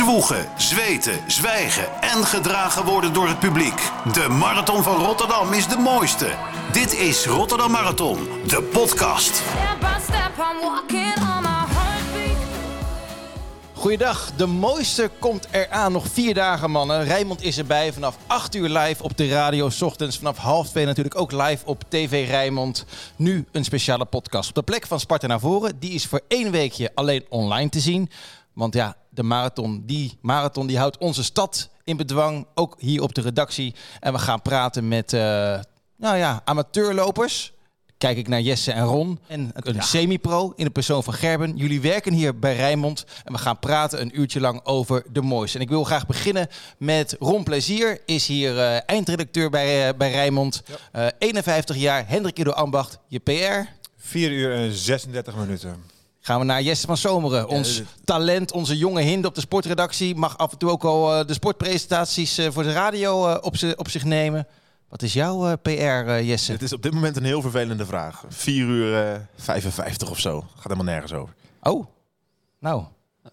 Zwoegen, zweten, zwijgen en gedragen worden door het publiek. De Marathon van Rotterdam is de mooiste. Dit is Rotterdam Marathon, de podcast. Goeiedag, de mooiste komt eraan. Nog vier dagen, mannen. Rijmond is erbij vanaf 8 uur live op de radio. 's ochtends vanaf half twee natuurlijk ook live op TV Rijnmond. Nu een speciale podcast op de plek van Sparta naar voren. Die is voor één weekje alleen online te zien. Want ja, de marathon, die marathon die houdt onze stad in bedwang. Ook hier op de redactie. En we gaan praten met, eh, nou ja, amateurlopers. Kijk ik naar Jesse en Ron. En een semi-pro in de persoon van Gerben. Jullie werken hier bij Rijnmond. En we gaan praten een uurtje lang over de mooiste. En ik wil graag beginnen met Ron Plezier. Is hier eh, eindredacteur bij, eh, bij Rijnmond. Eh, 51 jaar. Hendrik Ido Ambacht, je PR. 4 uur en 36 minuten. Gaan we naar Jesse van Zomeren. Ons dit- talent, onze jonge hinde op de sportredactie. Mag af en toe ook al eh, de sportpresentaties eh, voor de radio eh, op, zi- op zich nemen. Wat is jouw eh, PR, eh, Jesse? Het is op dit moment een heel vervelende vraag. 4 uur eh 55 of zo. Gaat helemaal nergens over. Oh, nou.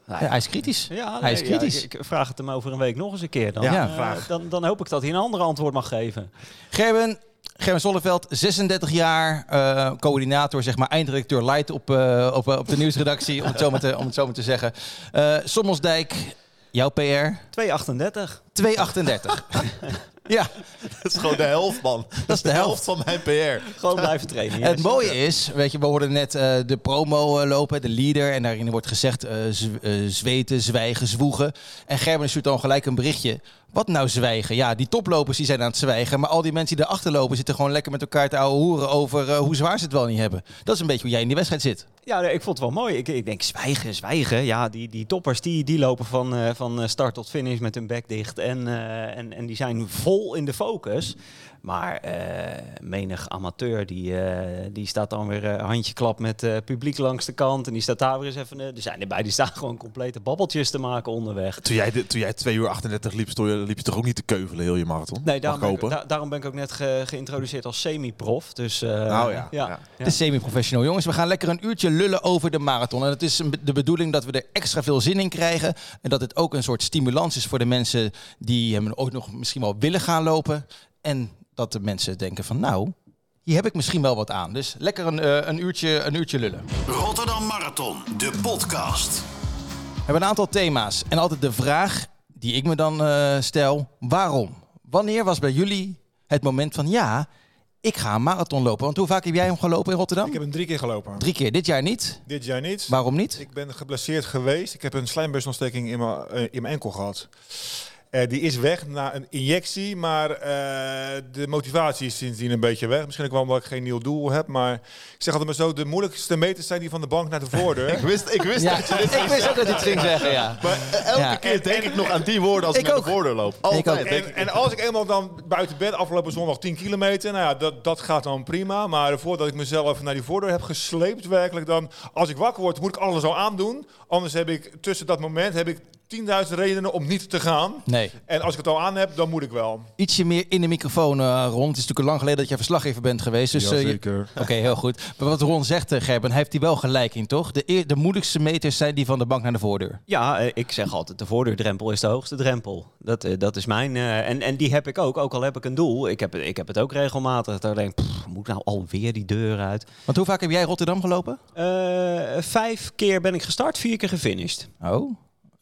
Ja, hij is kritisch. Ja, hij is ja, kritisch. ik, ik vraag het hem over een week nog eens een keer. Dan, Ja, dan, dan hoop ik dat hij een ander antwoord mag geven. Gerben, Gerben Zolleveld, 36 jaar, eh, coördinator, zeg maar, eindredacteur light op, eh, op, eh, op de nieuwsredactie, om het zo maar te, om het zo maar te zeggen. Sommelsdijk, jouw PR, 238. 238. ja, Dat is gewoon de helft, man. Dat is de helft. van mijn PR. Gewoon blijven trainen. het mooie is, weet je, we hoorden net eh, de promo eh, lopen, de leader, en daarin wordt gezegd eh, z- zweten, zwijgen, zwoegen. En Gerben stuurt dan gelijk een berichtje. Wat nou zwijgen? Ja, die toplopers die zijn aan het zwijgen, maar al die mensen die erachter lopen zitten gewoon lekker met elkaar te ouwe hoeren over hoe zwaar ze het wel niet hebben. Dat is een beetje hoe jij in die wedstrijd zit. Ja, nee, ik vond het wel mooi. Ik, ik denk zwijgen, zwijgen. Ja, die, die toppers die, die lopen van, eh, van start tot finish met hun bek dicht. En, eh, en, en die zijn vol in de focus. Maar eh, menig amateur die, eh, die staat dan weer eh, handje klap met eh, publiek langs de kant. En die staat daar weer eens even... eh, er zijn erbij die staan gewoon complete babbeltjes te maken onderweg. Toen jij, de- toen jij 2 uur 38 liep, stond je, liep je toch ook niet te keuvelen heel je marathon? Nee, daarom ben, ik da- daarom ben ik ook net ge- geïntroduceerd als semi-prof. Dus, eh, Nou ja, ja. ja. Het is semi-professional, jongens. We gaan lekker een uurtje lullen over de marathon. En het is de bedoeling dat we er extra veel zin in krijgen. En dat het ook een soort stimulans is voor de mensen die hem ook nog misschien wel willen gaan lopen. En dat de mensen denken van nou, hier heb ik misschien wel wat aan. Dus lekker een, eh, een, uurtje, een uurtje lullen. Rotterdam Marathon, de podcast. We hebben een aantal thema's. En altijd de vraag die ik me dan eh, stel, waarom? Wanneer was bij jullie het moment van ja, ik ga een marathon lopen? Want hoe vaak heb jij hem gelopen in Rotterdam? Ik heb hem drie keer gelopen. Drie keer. Dit jaar niet. Dit jaar niet. Waarom niet? Ik ben geblesseerd geweest. Ik heb een slijmbusontsteking in mijn, eh, in mijn enkel gehad. Eh, die is weg na een injectie, maar eh, de motivatie is sindsdien een beetje weg. Misschien ook wel omdat ik geen nieuw doel heb, maar ik zeg altijd maar zo, de moeilijkste meters zijn die van de bank naar de voordeur. Ik wist, ik wist Ja, dat je dit ik wist ook dat hij het ging zeggen, ja. Maar eh, elke Ja. keer denk ik nog aan die woorden als ik, Ik naar de voordeur loop. Ik Altijd. denk En, ik. en als ik eenmaal dan buiten bed afgelopen zondag 10 kilometer, nou ja, dat, dat gaat dan prima. Maar voordat ik mezelf naar die voordeur heb gesleept, werkelijk dan, als ik wakker word, moet ik alles al aandoen. Anders heb ik tussen dat moment heb ik 10.000 redenen om niet te gaan. Nee. En als ik het al aan heb, dan moet ik wel. Ietsje meer in de microfoon, eh, Ron. Het is natuurlijk lang geleden dat jij verslaggever bent geweest. Dus, eh, je- Oké, heel goed. Maar wat Ron zegt, eh, Gerben, heeft hij wel gelijk in, toch? De, eer- de moeilijkste meters zijn die van de bank naar de voordeur. Ja, eh, ik zeg altijd, de voordeurdrempel is de hoogste drempel. Dat, eh, dat is mijn... eh, en, en die heb ik ook, ook al heb ik een doel. Ik heb, het- ik heb het ook regelmatig. Dat ik denk, pff, moet nou alweer die deur uit? Want hoe vaak heb jij Rotterdam gelopen? Eh, vijf keer ben ik gestart, vier keer gefinished. Oh,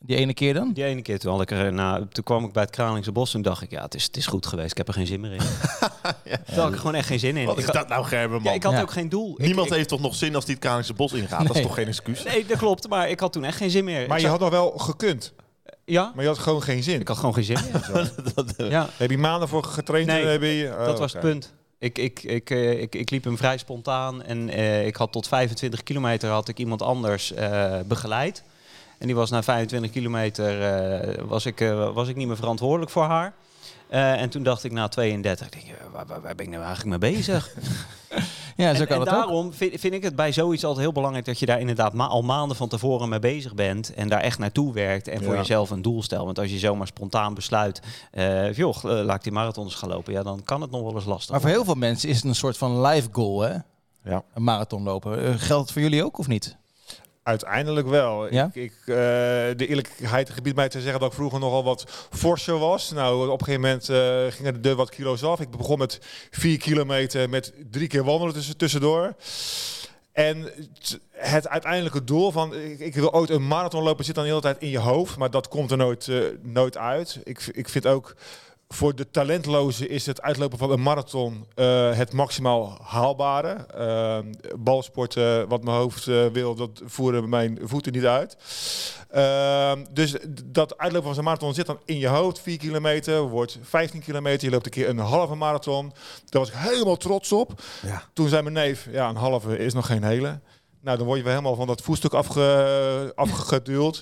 die ene keer dan? Die ene keer toen, had ik er, nou, toen kwam ik bij het Kralingse Bos en dacht ik, ja, het is, het is goed geweest. Ik heb er geen zin meer in. Daar had ik gewoon echt geen zin in. Wat ik, is had- dat nou, Gerben, ja, man? ik had Ja. ook geen doel. Niemand ik- heeft toch nog zin als die het Kralingse bos ingaat? Dat is toch geen excuus? Nee, dat klopt. Maar ik had toen echt geen zin meer. Maar Ik je zag- had nog wel gekund. Ja, Maar je had gewoon geen zin. ik had gewoon geen zin meer. ja. Heb je maanden voor getraind? Nee, heb je, oh, Dat was het punt. Ik, ik, ik, eh, ik, ik liep hem vrij spontaan en eh, ik had tot 25 kilometer had ik iemand anders eh, begeleid. En die was na 25 kilometer eh, was, ik, eh, was ik niet meer verantwoordelijk voor haar. Eh, en toen dacht ik na 32, ik denk, waar, waar, waar ben ik nou eigenlijk mee bezig? Ja, zo en kan en het ook. daarom vind, vind ik het bij zoiets altijd heel belangrijk dat je daar inderdaad ma- al maanden van tevoren mee bezig bent en daar echt naartoe werkt en voor jezelf een doel stelt. Want als je zomaar spontaan besluit, eh joh, laat ik die marathons gaan lopen, ja, dan kan het nog wel eens lastig Maar voor heel veel mensen is het een soort van life goal, hè? Ja. Een marathon lopen. Geldt het voor jullie ook of niet? Uiteindelijk wel. Ja? Ik, ik, eh, de eerlijkheid gebiedt mij te zeggen dat ik vroeger nogal wat forser was. Nou, op een gegeven moment eh, gingen de wat kilo's af. Ik begon met vier kilometer met drie keer wandelen tussen, tussendoor. En het- het uiteindelijke doel van ik, ik wil ooit een marathon lopen zit dan de hele tijd in je hoofd, maar dat komt er nooit, eh, nooit uit. Ik, ik vind ook voor de talentlozen is het uitlopen van een marathon eh, het maximaal haalbare. Eh, balsporten, wat mijn hoofd eh, wil, dat voeren mijn voeten niet uit. Eh, dus dat uitlopen van zo'n marathon zit dan in je hoofd. 4 kilometer, wordt 15 kilometer. Je loopt een keer een halve marathon. Daar was ik helemaal trots op. Ja. Toen zei mijn neef, ja, een halve is nog geen hele. Nou, dan word je wel helemaal van dat voetstuk afge, afgeduld.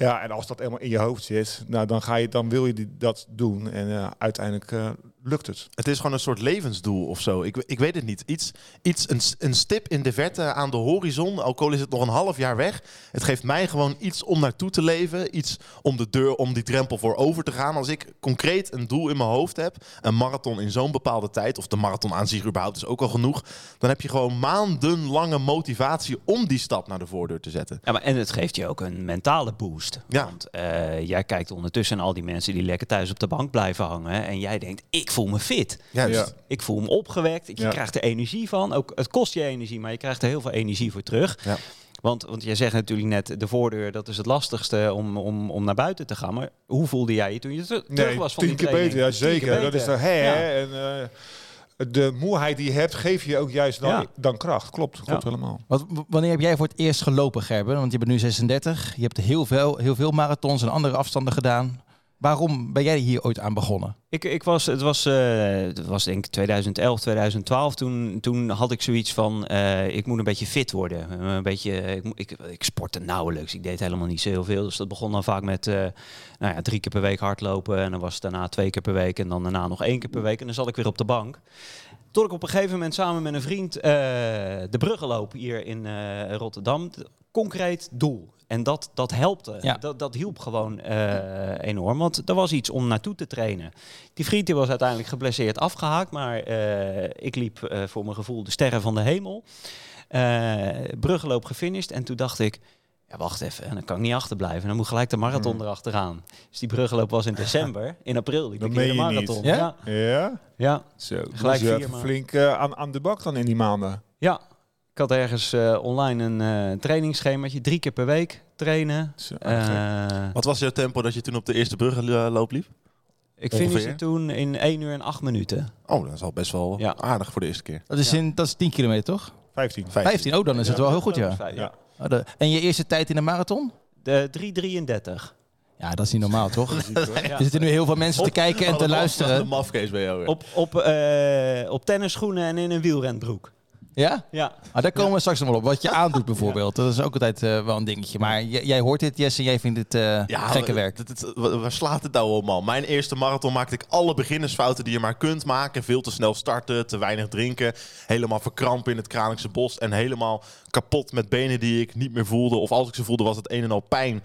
Ja, en als dat helemaal in je hoofd zit, nou, dan, ga je, dan wil je die, dat doen. En eh, uiteindelijk eh, lukt het. Het is gewoon een soort levensdoel of zo. Ik, ik weet het niet. Iets, iets een, een stip in de verte aan de horizon, ook al is het nog een half jaar weg. Het geeft mij gewoon iets om naartoe te leven. Iets om de deur, om die drempel voor over te gaan. Als ik concreet een doel in mijn hoofd heb, een marathon in zo'n bepaalde tijd, of de marathon aan zich überhaupt is ook al genoeg, dan heb je gewoon maandenlange motivatie om die stap naar de voordeur te zetten. Ja, maar en het geeft je ook een mentale boost. Ja. Want eh, jij kijkt ondertussen al die mensen die lekker thuis op de bank blijven hangen. En jij denkt, ik voel me fit. Juist. Ja. Ik voel me opgewekt. Je Ja. krijgt er energie van. Ook, het kost je energie, maar je krijgt er heel veel energie voor terug. Ja. Want, want jij zegt natuurlijk net, de voordeur, dat is het lastigste om, om, om naar buiten te gaan. Maar hoe voelde jij je toen je ter- terug was van tien die keer beter, ja, zeker. Dat is de, hè, en, eh, de moeheid die je hebt, geef je ook juist dan, Ja. dan kracht. Klopt, klopt helemaal. Wat, wanneer heb jij voor het eerst gelopen, Gerben? Want je bent nu 36. Je hebt heel veel, heel veel marathons en andere afstanden gedaan. Waarom ben jij hier ooit aan begonnen? Ik, ik was, het was, eh, het was denk ik 2011, 2012. Toen, toen had ik zoiets van, eh, ik moet een beetje fit worden. Eh, Een beetje, ik, ik, sportte nauwelijks. Ik deed helemaal niet zo heel veel. Dus dat begon dan vaak met nou ja, drie keer per week hardlopen. En dan was het daarna twee keer per week. En dan daarna nog één keer per week. En dan zat ik weer op de bank. Tot ik op een gegeven moment samen met een vriend de bruggen loop hier in Rotterdam. Concreet doel. En dat, dat helpte. Ja. Dat, dat hielp gewoon eh, enorm. Want er was iets om naartoe te trainen. Die vriend die was uiteindelijk geblesseerd afgehaakt. Maar eh, ik liep eh, voor mijn gevoel de sterren van de hemel. Eh bruggenloop gefinished. En toen dacht ik... Ja, wacht even. En dan kan ik niet achterblijven. Dan moet gelijk de marathon Hmm. erachteraan. Dus die bruggenloop was in december. In april liep Dat ik de meen je niet. marathon. Ja? Ja, Ja? ja. Zo. Gelijk Gelijk vier flink aan, aan de bak dan in die maanden. Ja, ik had ergens eh, online een eh trainingsschemaatje. Drie keer per week trainen. Zo, Eh, Wat was jouw tempo dat je toen op de eerste bruggenloop liep? ik finishte toen in 1 uur en 8 minuten. Oh, dat is al best wel Ja. aardig voor de eerste keer. Dat is, in, dat is 10 kilometer, toch? 15. 15. Oh, dan is het wel heel goed, ja. Ja. Oh, de- En je eerste tijd in de marathon? De 333. Ja, dat is niet normaal, toch? Ja. Er zitten nu heel veel mensen te kijken en te luisteren. mafkees bij jou. Op, op, eh, op tennisschoenen en in een wielrenbroek. Ja? Ja. Ah, daar komen we straks nog wel op. Wat je aandoet bijvoorbeeld. Dat is ook altijd eh, wel een dingetje. Maar jij hoort dit, Jesse, en jij vindt het eh, gekke werk. Waar slaat het nou op, man? Mijn eerste marathon maakte ik alle beginnersfouten die je maar kunt maken. Veel te snel starten, te weinig drinken. Helemaal verkrampen in het Kralingse bos. En helemaal kapot met benen die ik niet meer voelde. Of als ik ze voelde, was het een en al pijn.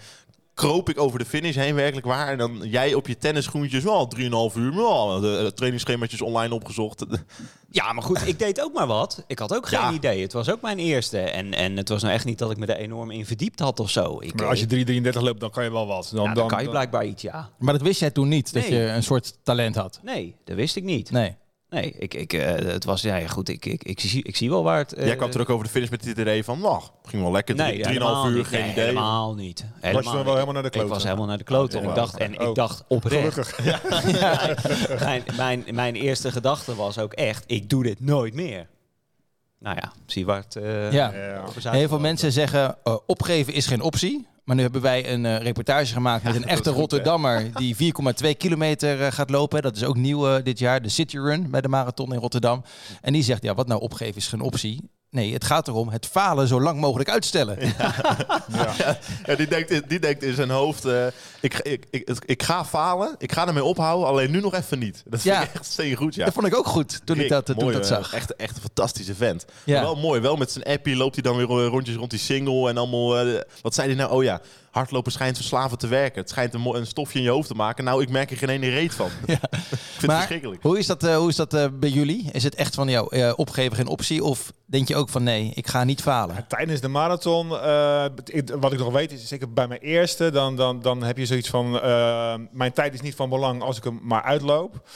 Kroop ik over de finish heen, werkelijk waar. En dan jij op je tennisschoentjes, wel 3,5 uur. Wel, de eh, trainingsschemaatjes online opgezocht. ja, maar goed, ik deed ook maar wat. Ik had ook geen Ja. idee. Het was ook mijn eerste. En, en het was nou echt niet dat ik me er enorm in verdiept had of zo. Ik, Maar als je eh, 333 loopt, dan kan je wel wat. Dan, ja, dan, dan, kan je blijkbaar iets, ja. Maar dat wist jij toen niet, dat Nee. je een soort talent had. Nee, dat wist ik niet. Nee. Nee, ik, ik, eh, het was, ja, ja, goed, ik, ik, ik, zie, ik zie wel waar het... eh, jij kwam terug over de finish met het idee van, nou, ging wel lekker. Nee, 3,5 helemaal uur, niet. geen Nee, idee. Helemaal niet. je Helemaal dan wel niet. helemaal naar de Ik kloten? was helemaal naar de kloten. en Oh, ik dacht, en ik oh. dacht oprecht. Gelukkig. mijn, mijn, mijn eerste gedachte was ook echt, ik doe dit nooit meer. Nou ja, zie waar het eh, Ja. Ja. Heel veel mensen zeggen uh, opgeven is geen optie. Maar nu hebben wij een uh, reportage gemaakt met een echte Rotterdammer die 4,2 kilometer uh, gaat lopen. Dat is ook nieuw uh, dit jaar, de City Run bij de marathon in Rotterdam. En die zegt, ja, wat nou opgeven is geen optie. Nee, het gaat erom het falen zo lang mogelijk uitstellen. Ja. Ja, ja, die, denkt, in- die denkt in zijn hoofd, eh, ik, ik, ik, ik, ga falen, ik ga ermee ophouden, alleen nu nog even niet. Dat vind Ja. ik echt steen goed, ja. Dat vond ik ook goed toen ik dat, toen mooi, dat eh, zag. Echt, echt een fantastische vent. Wel mooi, wel met zijn appie loopt hij dan weer rondjes rond die single en allemaal... eh, wat zei hij nou? Oh ja, hardlopen schijnt verslavend te werken. Het schijnt een, een stofje in je hoofd te maken. Nou, ik merk er geen ene reet van. ik vind het verschrikkelijk. hoe is dat, eh, hoe is dat eh, bij jullie? Is het echt van jou, eh, opgeven geen optie? Of denk je ook van nee, ik ga niet falen. Tijdens de marathon, eh, wat ik nog weet, is zeker bij mijn eerste, dan, dan, dan heb je zoiets van, mijn tijd is niet van belang als ik hem maar uitloop.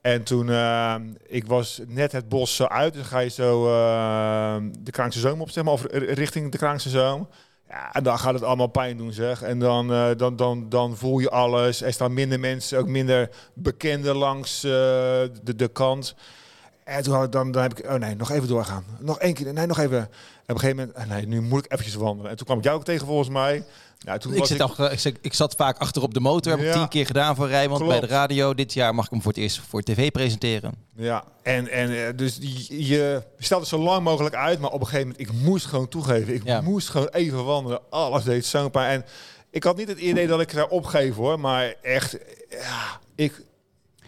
En toen, eh, ik was net het bos zo uit, dan ga je zo de Krankse Zoom op, zeg maar, of richting de Krankse Zoom. Ja, en dan gaat het allemaal pijn doen, zeg. En dan, eh, dan, dan, dan voel je alles. Er staan minder mensen, ook minder bekenden langs eh, de, de kant. En toen had ik dan, dan heb ik, oh nee, nog even doorgaan. Nog één keer, nee, nog even. En op een gegeven moment, ah, nee, nu moet ik eventjes wandelen. En toen kwam ik jou ook tegen volgens mij. Nou, toen Ik, zit al, ik, ik zat vaak achter op de motor, heb ik Ja. tien keer gedaan voor Rijnmond Klopt. bij de radio. Dit jaar mag ik hem voor het eerst voor tv presenteren. Ja, en, en eh, dus je, stelt het zo lang mogelijk uit, maar op een gegeven moment, ik moest gewoon toegeven. Ik Ja. moest gewoon even wandelen. Alles deed zo'n pijn. En ik had niet het idee dat ik zou opgeven hoor, maar echt, ja, ik,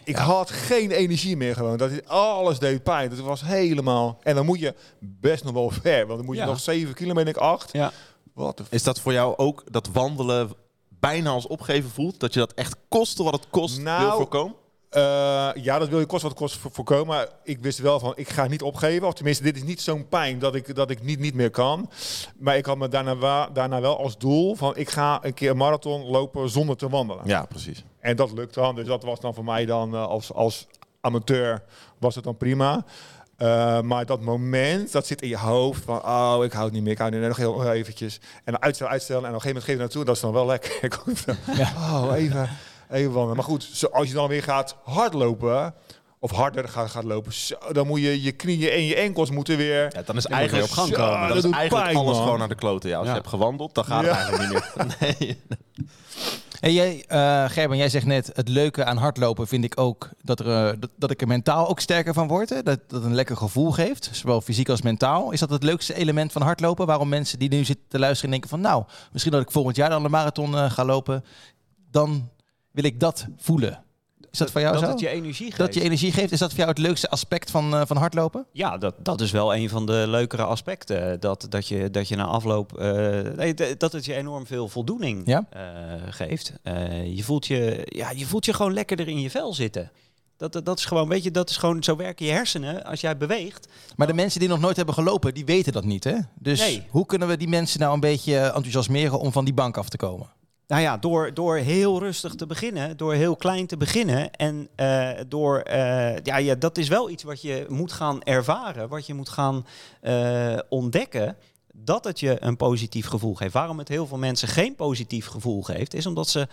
ik had geen energie meer gewoon. Dat is- alles deed pijn. Het was helemaal. En dan moet je best nog wel ver, want dan moet je Ja. nog 7 kilometer, 8. Ja. Wat Is dat voor jou ook dat wandelen bijna als opgeven voelt? Dat je dat echt koste wat het kost Nou, wil voorkomen? Eh, ja, dat wil je kost wat kost voor- voorkomen. Maar ik wist wel van, ik ga niet opgeven. Of tenminste, dit is niet zo'n pijn dat ik, dat ik niet, niet meer kan. Maar ik had me daarna, wa- daarna wel als doel van, ik ga een keer een marathon lopen zonder te wandelen. Ja, precies. En dat lukt dan. Dus dat was dan voor mij dan eh, als, als amateur was het dan prima. Eh, maar dat moment, dat zit in je hoofd van, oh, ik hou het niet meer, ik hou meer, nog heel eventjes. En dan uitstellen, uitstellen en op een gegeven moment geef je naartoe, dat is dan wel lekker. Oh, even, even wandelen. Maar goed, zo, als je dan weer gaat hardlopen, of harder gaat, gaat lopen, zo, dan moet je je knieën en je enkels moeten weer... Ja, dan is eigenlijk op gang komen. Dan Dat is doet eigenlijk pijn, alles man. gewoon naar de kloten. Ja, als Ja. je hebt gewandeld, dan gaat Ja. het eigenlijk niet meer. Nee. En jij, eh Gerben, jij zegt net, het leuke aan hardlopen vind ik ook dat, er, eh, dat, ik er mentaal ook sterker van word. Dat dat een lekker gevoel geeft, zowel fysiek als mentaal. Is dat het leukste element van hardlopen? Waarom mensen die nu zitten te luisteren denken van, nou, misschien dat ik volgend jaar dan de marathon eh, ga lopen. Dan wil ik dat voelen. Is dat voor jou dat zo? het je energie geeft. dat je energie geeft, is dat voor jou het leukste aspect van, eh, van hardlopen? Ja, dat, dat is wel een van de leukere aspecten. Dat, dat, je, dat je na afloop. eh, nee, dat het je enorm veel voldoening Ja? eh, geeft. Je, voelt je, ja, je voelt je gewoon lekkerder in je vel zitten. Dat, dat, dat is gewoon, weet je, dat is gewoon zo werken je hersenen als jij beweegt. Maar de mensen die nog nooit hebben gelopen, die weten dat niet, hè? Dus Nee. hoe kunnen we die mensen nou een beetje enthousiasmeren om van die bank af te komen? Nou ja, door, door heel rustig te beginnen, door heel klein te beginnen. En eh, door, eh, ja, ja, dat is wel iets wat je moet gaan ervaren, wat je moet gaan eh, ontdekken. Dat het je een positief gevoel geeft. Waarom het heel veel mensen geen positief gevoel geeft, is omdat ze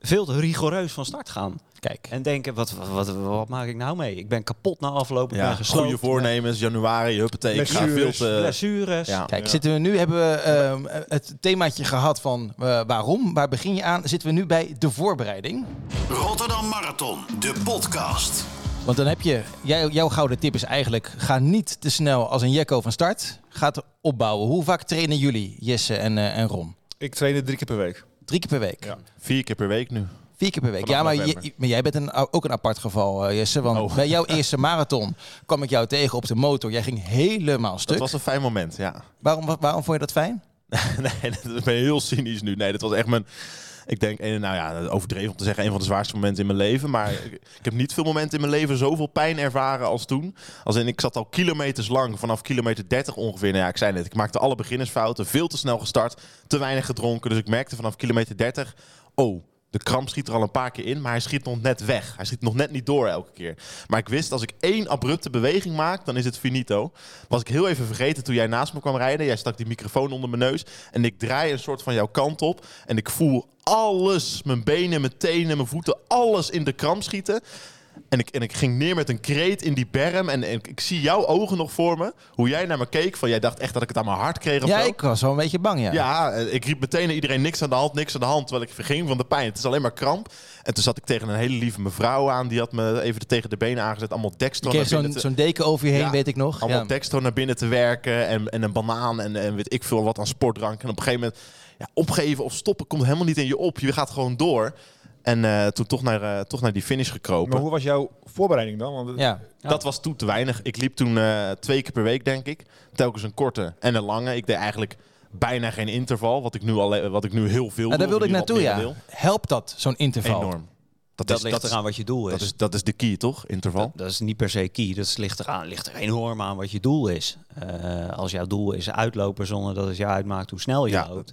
veel te rigoureus van start gaan. Kijk. En denken, wat, wat, wat, wat maak ik nou mee? Ik ben kapot na afloop, ik Ja, goede voornemens, januari, huppatee. Ik ga veel Blessures. te... Blessures. Ja. Kijk, Ja. zitten we nu hebben we ehm, het themaatje gehad van eh, waarom, waar begin je aan? Zitten we nu bij de voorbereiding? Rotterdam Marathon, de podcast. Want dan heb je, jij, jouw gouden tip is eigenlijk, ga niet te snel als een jekko van start. Ga het opbouwen. Hoe vaak trainen jullie, Jesse en, eh, en Ron? Ik trainde drie keer per week. Drie keer per week. Ja. Vier keer per week nu. Vier keer per week. Vanaf ja, maar, je- maar jij bent een, ook een apart geval, eh, Jesse. Want Oh. bij jouw eerste marathon kwam ik jou tegen op de motor. Jij ging helemaal stuk. Dat was een fijn moment, ja. Waarom, wa- waarom vond je dat fijn? nee, dat ben je heel cynisch nu. Nee, dat was echt mijn... Ik denk, eh, nou ja, overdreven om te zeggen, een van de zwaarste momenten in mijn leven. Maar ik, heb niet veel momenten in mijn leven zoveel pijn ervaren als toen. Als in, ik zat al kilometers lang, vanaf kilometer 30 ongeveer. Nou ja, ik zei net, ik maakte alle beginnersfouten, veel te snel gestart, te weinig gedronken. Dus ik merkte vanaf kilometer 30, oh, de kramp schiet er al een paar keer in, maar hij schiet nog net weg. Hij schiet nog net niet door elke keer. Maar ik wist, als ik één abrupte beweging maak, dan is het finito. Was ik heel even vergeten toen jij naast me kwam rijden. Jij stak die microfoon onder mijn neus. En ik draai een soort van jouw kant op. En ik voel alles, mijn benen, mijn tenen, mijn voeten, alles in de kramp schieten. En ik, en ik ging neer met een kreet in die berm. En, en ik zie jouw ogen nog voor me. Hoe jij naar me keek. Van jij dacht echt dat ik het aan mijn hart kreeg of Ja, zo. ik was wel een beetje bang, ja. Ja, eh, ik riep meteen naar iedereen niks aan de hand, niks aan de hand. Terwijl ik verging van de pijn. Het is alleen maar kramp. En toen zat ik tegen een hele lieve mevrouw aan. Die had me even tegen de benen aangezet. Allemaal dextro binnen zo'n te- zo'n deken over je heen, Ja, weet ik nog. allemaal Ja. dextro naar binnen te werken. En, en een banaan en, en weet ik veel wat aan sportdrank. En op een gegeven moment ja, opgeven of stoppen komt helemaal niet in je op. Je gaat gewoon door. En eh, toen toch naar, eh, toch naar die finish gekropen. Maar hoe was jouw voorbereiding dan? Want Ja. Dat was toen te weinig. Ik liep toen eh, twee keer per week, denk ik. Telkens een korte en een lange. Ik deed eigenlijk bijna geen interval. Wat ik nu, al, wat ik nu heel veel Nou, daar wilde ik naartoe, ja. Helpt dat, zo'n interval? Enorm. Dat, Dat is- ligt dat eraan wat je doel is. Dat is, dat is de key, toch? Interval. Dat, dat is niet per se key. Dat ligt, eraan, ligt er enorm aan wat je doel is. Eh, als jouw doel is uitlopen zonder dat het je uitmaakt hoe snel je Ja. loopt.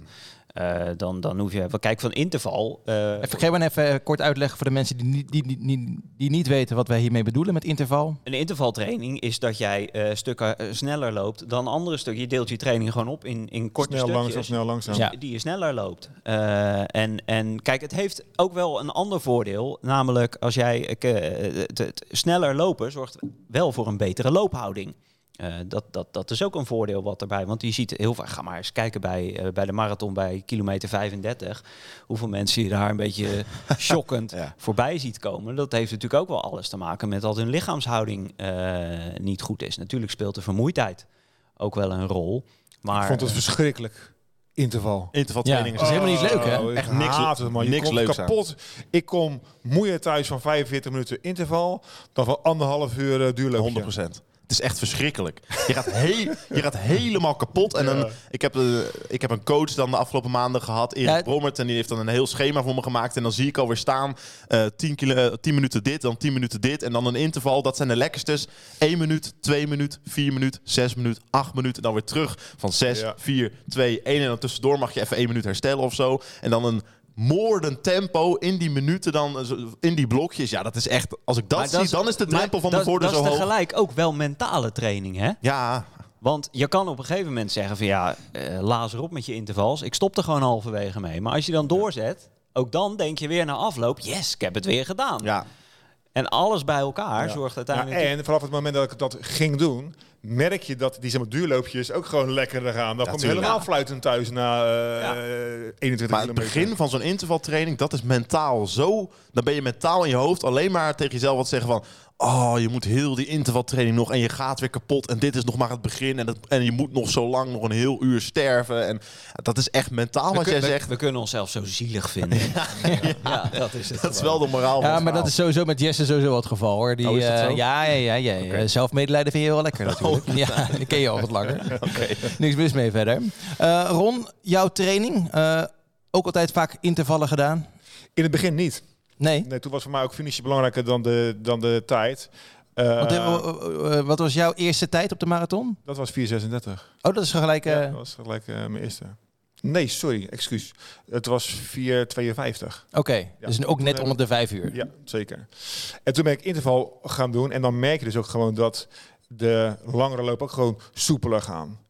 Eh, dan, dan hoef je... wel- Kijk, van interval... eh, Even, geef maar even eh, kort uitleggen voor de mensen die niet, die, die, die, niet weten wat wij hiermee bedoelen met interval. Een intervaltraining is dat jij eh, stukken sneller loopt dan andere stukken. Je deelt je training gewoon op in, in korte Snel, stukjes. langzaam, snel, langzaam. Ja. die je sneller loopt. Eh, en, en kijk, het heeft ook wel een ander voordeel. Namelijk, als jij het, het sneller lopen zorgt wel voor een betere loophouding. Eh, dat, dat, dat is ook een voordeel wat erbij. Want je ziet heel vaak, ga maar eens kijken bij, eh, bij de marathon bij kilometer 35. Hoeveel mensen je daar een beetje shockend Ja. voorbij ziet komen. Dat heeft natuurlijk ook wel alles te maken met dat hun lichaamshouding eh, niet goed is. Natuurlijk speelt de vermoeidheid ook wel een rol. Maar, ik vond het verschrikkelijk. Interval. Intervaltraining Ja, is helemaal niet leuk, hè? Oh, ik Echt niks- haat het, man. Je niks komt aan. kapot. Ik kom moeier thuis van 45 minuten interval dan van anderhalf uur uh, duurloopje. 100 procent. Het is echt verschrikkelijk. Je gaat, je gaat helemaal kapot. En dan, ik, heb, eh, ik heb een coach dan de afgelopen maanden gehad, Erik Ja. Brommert. En die heeft dan een heel schema voor me gemaakt. En dan zie ik alweer staan, eh 10, kilo, eh, 10 minuten dit, dan 10 minuten dit. En dan een interval, dat zijn de lekkerstes. 1 minuut, 2 minuut, 4 minuut, 6 minuut, 8 minuten. En dan weer terug van 6, Ja. 4, 2, 1. En dan tussendoor mag je even 1 minuut herstellen of zo. En dan een moordend tempo in die minuten dan, eh, in die blokjes. Ja, dat is echt, als ik dat Maar zie, dan is de drempel van de voordeur zo Dat is hoog. tegelijk ook wel mentale training, hè? Ja, Want je kan op een gegeven moment zeggen van ja, eh laas erop met je intervals. Ik stop er gewoon halverwege mee. Maar als je dan doorzet, ook dan denk je weer na afloop, yes, ik heb het weer gedaan. ja. En alles bij elkaar Ja. zorgt Ja, uiteindelijk... en vanaf het moment dat ik dat ging doen, merk je dat die zeg maar, duurloopjes ook gewoon lekkerder gaan. Dan kom je tuurlijk. helemaal fluitend thuis na eh, Ja. 21 Maar het kilometer. begin van zo'n intervaltraining, dat is mentaal zo. Dan ben je mentaal in je hoofd alleen maar tegen jezelf wat zeggen van. Oh, je moet heel die intervaltraining nog en je gaat weer kapot. En dit is nog maar het begin. En, dat, en je moet nog zo lang, nog een heel uur sterven. En dat is echt mentaal wat jij zegt. we kunnen onszelf zo zielig vinden. ja, dat is het. Dat is wel de moraal Ja, maar dat is sowieso met Jesse sowieso het geval hoor. Die, Oh, is dat eh, ja, ja, ja, ja. Zelfmedelijden vind je wel lekker natuurlijk. Ja, die ken je al wat langer. Niks mis mee verder. Eh, Ron, jouw training, eh, ook altijd vaak intervallen gedaan? In het begin niet. Nee? Nee, toen was voor mij ook finishje belangrijker dan de, dan de tijd. Eh, wat was jouw eerste tijd op de marathon? dat was 436. Oh, dat is gelijk... eh, Ja, dat was gelijk eh, mijn eerste. Nee, sorry, excuus. Het was 452. Oké, dus ook net onder de vijf uur. Ja, zeker. En toen ben ik interval gaan doen. En dan merk je dus ook gewoon dat de langere lopen ook gewoon soepeler gaan.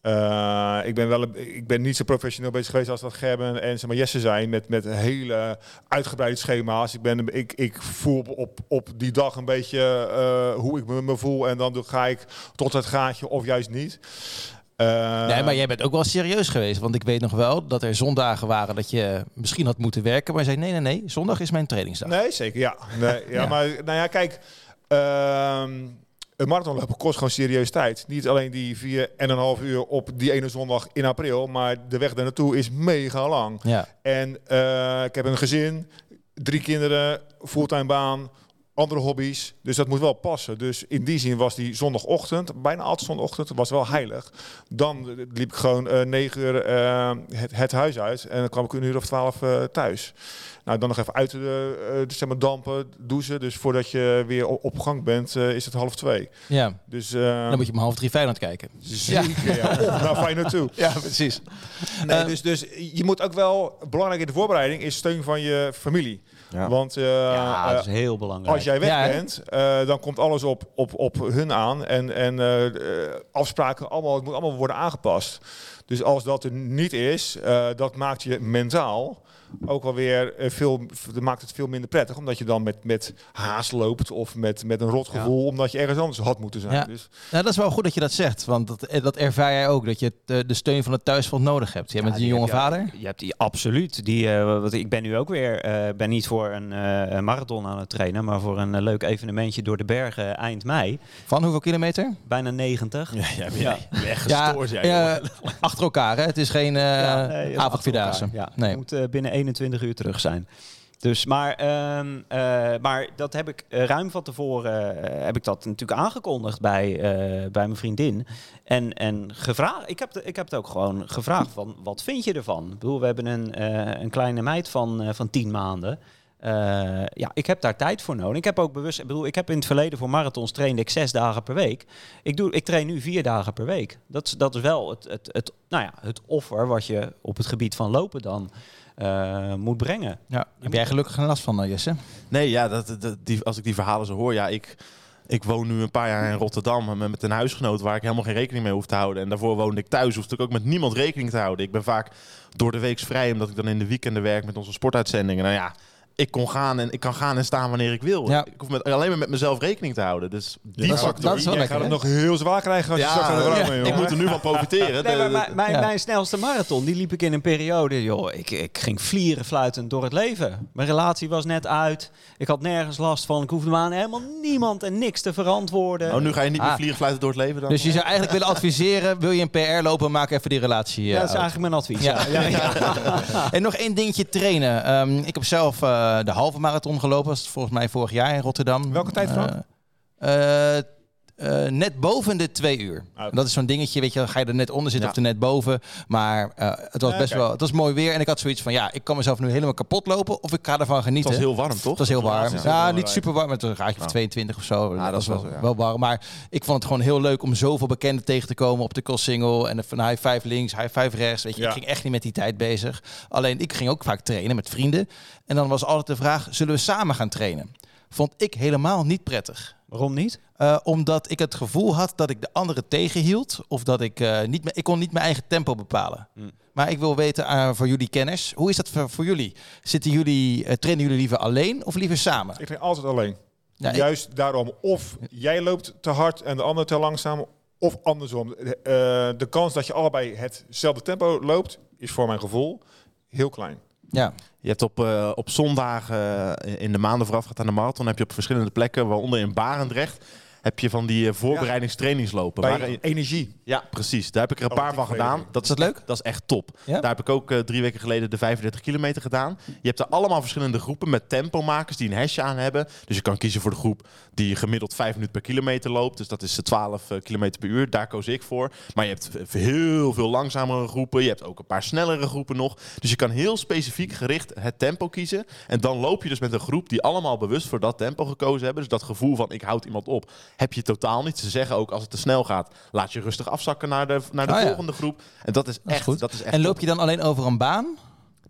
Eh, ik, ben wel, ik ben niet zo professioneel bezig geweest als dat Gerben en zeg maar, Jesse zijn. Met, met hele uitgebreide schema's. Ik, ben, ik, ik voel op, op, op die dag een beetje eh, hoe ik me, me voel. En dan ga ik tot het gaatje of juist niet. Eh, Nee, maar jij bent ook wel serieus geweest. Want ik weet nog wel dat er zondagen waren dat je misschien had moeten werken. Maar je zei, nee, nee, nee, zondag is mijn trainingsdag. Nee, zeker, ja. Nee, ja, Ja. Maar nou ja, kijk, ehm een marathonlopen kost gewoon serieus tijd. Niet alleen die vier en een half uur op die ene zondag in april, maar de weg daar naartoe is mega lang. Ja. En eh, ik heb een gezin, drie kinderen, fulltime baan, andere hobby's. Dus dat moet wel passen. Dus in die zin was die zondagochtend, bijna altijd zondagochtend, was wel heilig. Dan liep ik gewoon eh, negen uur eh, het, het huis uit en dan kwam ik een uur of twaalf eh, thuis. Nou, dan nog even uit de, uh, zeg maar dampen, douchen. Dus voordat je weer op, op gang bent, is het half twee. ja. Dus Dan moet je om half drie Feyenoord kijken. zeker, ja. Of naar Feyenoord toe. Ja, precies. Nee, Eh, dus, dus je moet ook wel, belangrijk in de voorbereiding, is steun van je familie. Ja. Want eh, ja, eh, dat is heel belangrijk. als jij weg Ja, bent, eh, dan komt alles op, op, op hun aan. En, en eh, eh, afspraken, allemaal, het moet allemaal worden aangepast. Dus als dat er niet is, eh, dat maakt je mentaal ook alweer eh, veel, maakt het veel minder prettig. Omdat je dan met, met haast loopt of met, met een rotgevoel, omdat je ergens anders had moeten zijn. Ja. Dus, Nou, dat is wel goed dat je dat zegt. Want dat, eh, dat ervaar jij ook. Dat je de steun van het thuisfront nodig hebt. Jij bent een jonge je- vader. Je hebt die absoluut. Die, eh, wat, ik ben nu ook weer, eh, ben niet voor een eh, marathon aan het trainen, maar voor een leuk evenementje door de bergen eind mei. Van hoeveel kilometer? Bijna 90. Ja, ja, echt Ja, achter elkaar. Hè? Het is geen eh Ja, nee, avondvierdaagse. Ja, Nee. het moet binnen 21 uur terug zijn. Dus, maar, ehm, eh, maar dat heb ik eh, ruim van tevoren heb ik dat natuurlijk aangekondigd bij, bij mijn vriendin. En, en gevraagd, ik heb, de- ik heb het ook gewoon gevraagd van wat vind je ervan? Ik bedoel, we hebben een, een kleine meid van, van 10 maanden. Eh, ja, ik heb daar tijd voor nodig. Ik heb ook bewust, ik bedoel, ik heb in het verleden voor marathons trainde ik zes dagen per week. Ik, doe, ik train nu vier dagen per week. Dat, is- dat is wel het, het, het, nou ja, het offer wat je op het gebied van lopen dan eh, moet brengen. Ja. Heb jij gelukkig geen last van, eh, Jesse? Nee, ja, dat, dat, die, als ik die verhalen zo hoor, ja, ik, ik woon nu een paar jaar in Rotterdam met, met een huisgenoot waar ik helemaal geen rekening mee hoef te houden. En daarvoor woonde ik thuis, hoefde ik ook met niemand rekening te houden. Ik ben vaak door de week vrij, omdat ik dan in de weekenden werk met onze sportuitzendingen. Nou ja, ik kon gaan en ik kan gaan en staan wanneer ik wil. Ja. Ik hoef met, alleen maar met mezelf rekening te houden. Dus die dat is- factor. dat is wel Jij lekker, gaat het nog heel zwaar krijgen als je straks aan de vrouw mee, ik moet er nu van profiteren. Nee, maar mijn, mijn, ja. mijn snelste marathon, die liep ik in een periode, joh, ik, ik ging vlieren fluitend door het leven. Mijn relatie was net uit, ik had nergens last van, ik hoefde me aan helemaal niemand en niks te verantwoorden. Oh, nu ga je niet meer Ah. vliegen fluiten door het leven dan? Dus je zou eigenlijk willen adviseren, wil je een PR lopen, maak even die relatie eh, ja, dat is uit. eigenlijk mijn advies. Ja. Ja. Ja, ja. En nog één dingetje trainen. Ehm, ik heb zelf eh, de halve marathon gelopen. Dat is volgens mij vorig jaar in Rotterdam. Welke tijd, Frank? Eh, net boven de twee uur. Dat is zo'n dingetje, weet je, dan ga je er net onder zitten Ja. of er net boven. Maar eh, het was Ja, best wel, het was mooi weer. En ik had zoiets van, ja, ik kan mezelf nu helemaal kapot lopen of ik ga ervan Het genieten. was heel warm, toch? Het was heel warm. Ja. Ja, niet super warm, met een graadje Ja. 22 of zo. dat was is wel, wel zo, ja. wel warm. Maar ik vond het gewoon heel leuk om zoveel bekenden tegen te komen op de Single En van high five links, high five rechts. Weet je, Ja. ik ging echt niet met die tijd bezig. Alleen ik ging ook vaak trainen met vrienden. En dan was altijd de vraag, zullen we samen gaan trainen? Vond ik helemaal niet prettig. Waarom niet? Eh, omdat ik het gevoel had dat ik de anderen tegenhield. Of dat ik eh, niet meer, ik kon niet mijn eigen tempo bepalen. Hmm. Maar ik wil weten eh, voor jullie kennis, hoe is dat voor, voor jullie? Zitten jullie, trainen jullie liever alleen of liever samen? Ik train altijd alleen. Ja, ik- Juist daarom. Of jij loopt te hard en de ander te langzaam. Of andersom. Eh, de kans dat je allebei hetzelfde tempo loopt, is voor mijn gevoel heel klein. ja. Je hebt op, eh, op zondagen in de maanden voorafgaand aan de marathon... heb je op verschillende plekken, waaronder in Barendrecht... heb je van die eh, voorbereidingstrainingslopen. Bij waarin- energie. ja, precies. Daar heb ik er een Oh, paar van gedaan. Dat is, Is dat leuk? Dat is echt top. Ja? Daar heb ik ook eh, drie weken geleden de 35 kilometer gedaan. Je hebt er allemaal verschillende groepen met tempomakers die een hesje aan hebben. Dus je kan kiezen voor de groep die gemiddeld 5 minuten per kilometer loopt. Dus dat is eh, 12 eh, kilometer per uur. Daar koos ik voor. Maar je hebt heel veel langzamere groepen. Je hebt ook een paar snellere groepen nog. Dus je kan heel specifiek gericht het tempo kiezen. En dan loop je dus met een groep die allemaal bewust voor dat tempo gekozen hebben. Dus dat gevoel van ik houd iemand op, heb je totaal niet. Ze zeggen ook als het te snel gaat, laat je rustig afzakken naar de, naar de Oh ja. volgende groep. En dat is Dat is echt, goed. dat is echt En loop top. je dan alleen over een baan?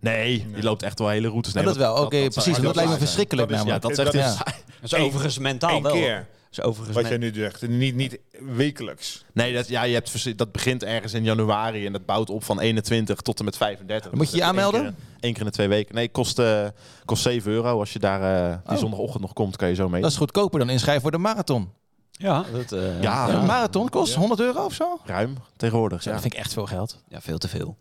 Nee, je loopt echt wel hele routes. Oh, Nee, dat wel, oké, precies. Dat lijkt me verschrikkelijk Dat is- Ja, dat is echt. Dat overigens mentaal Eén wel. keer. Overigens Wat jij nu zegt. Niet, niet wekelijks. Nee, dat, ja, je hebt, dat begint ergens in januari en dat bouwt op van 21 tot en met 35. Moet je je Dus één aanmelden? keer- Één keer in de twee weken. Nee, kost, eh, kost 7 euro. Als je daar eh, die Oh. zondagochtend nog komt, kan je zo mee. Dat is goedkoper dan inschrijven voor de marathon. Ja, dat, eh, Ja. Een marathon kost 100 euro of zo? Ruim tegenwoordig. Ja. Dat vind ik echt veel geld. ja, veel te veel.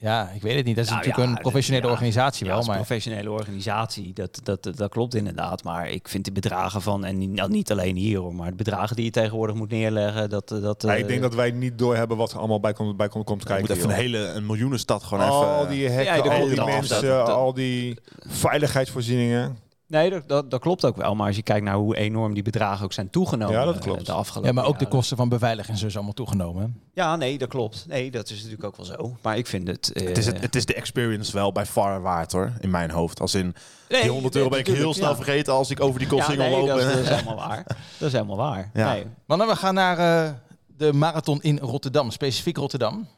Ja, ik weet het niet. Dat is Nou natuurlijk ja, een professionele ja. organisatie Ja, wel. Maar professionele organisatie, dat, dat, dat, dat klopt inderdaad. Maar ik vind de bedragen van, en niet, nou, niet alleen hier hoor, maar de bedragen die je tegenwoordig moet neerleggen, dat... dat Ja, eh, ik denk dat wij niet doorhebben wat er allemaal bij komt, bij komt, komt Je kijken. moet even een hele een miljoenenstad gewoon al even... die hekken, al die mensen, dat- dat- al die veiligheidsvoorzieningen. Nee, dat, dat, dat klopt ook wel. Maar als je kijkt naar hoe enorm die bedragen ook zijn toegenomen Ja, dat eh, klopt. de afgelopen ja, maar ook de kosten van beveiliging zijn dus allemaal toegenomen. hè? Ja, nee, dat klopt. Nee, dat is natuurlijk ook wel zo. Maar ik vind het... eh, Het is, het, het is de experience wel bij far waard hoor, in mijn hoofd. Als in, nee, die 100 euro ben ik heel snel ja. vergeten als ik over die Ja, kostsingel nee, loop. dat, is- en- dat is helemaal waar. Dat is helemaal waar. Ja. Nee. Mannen, we gaan naar eh, de marathon in Rotterdam, specifiek Rotterdam.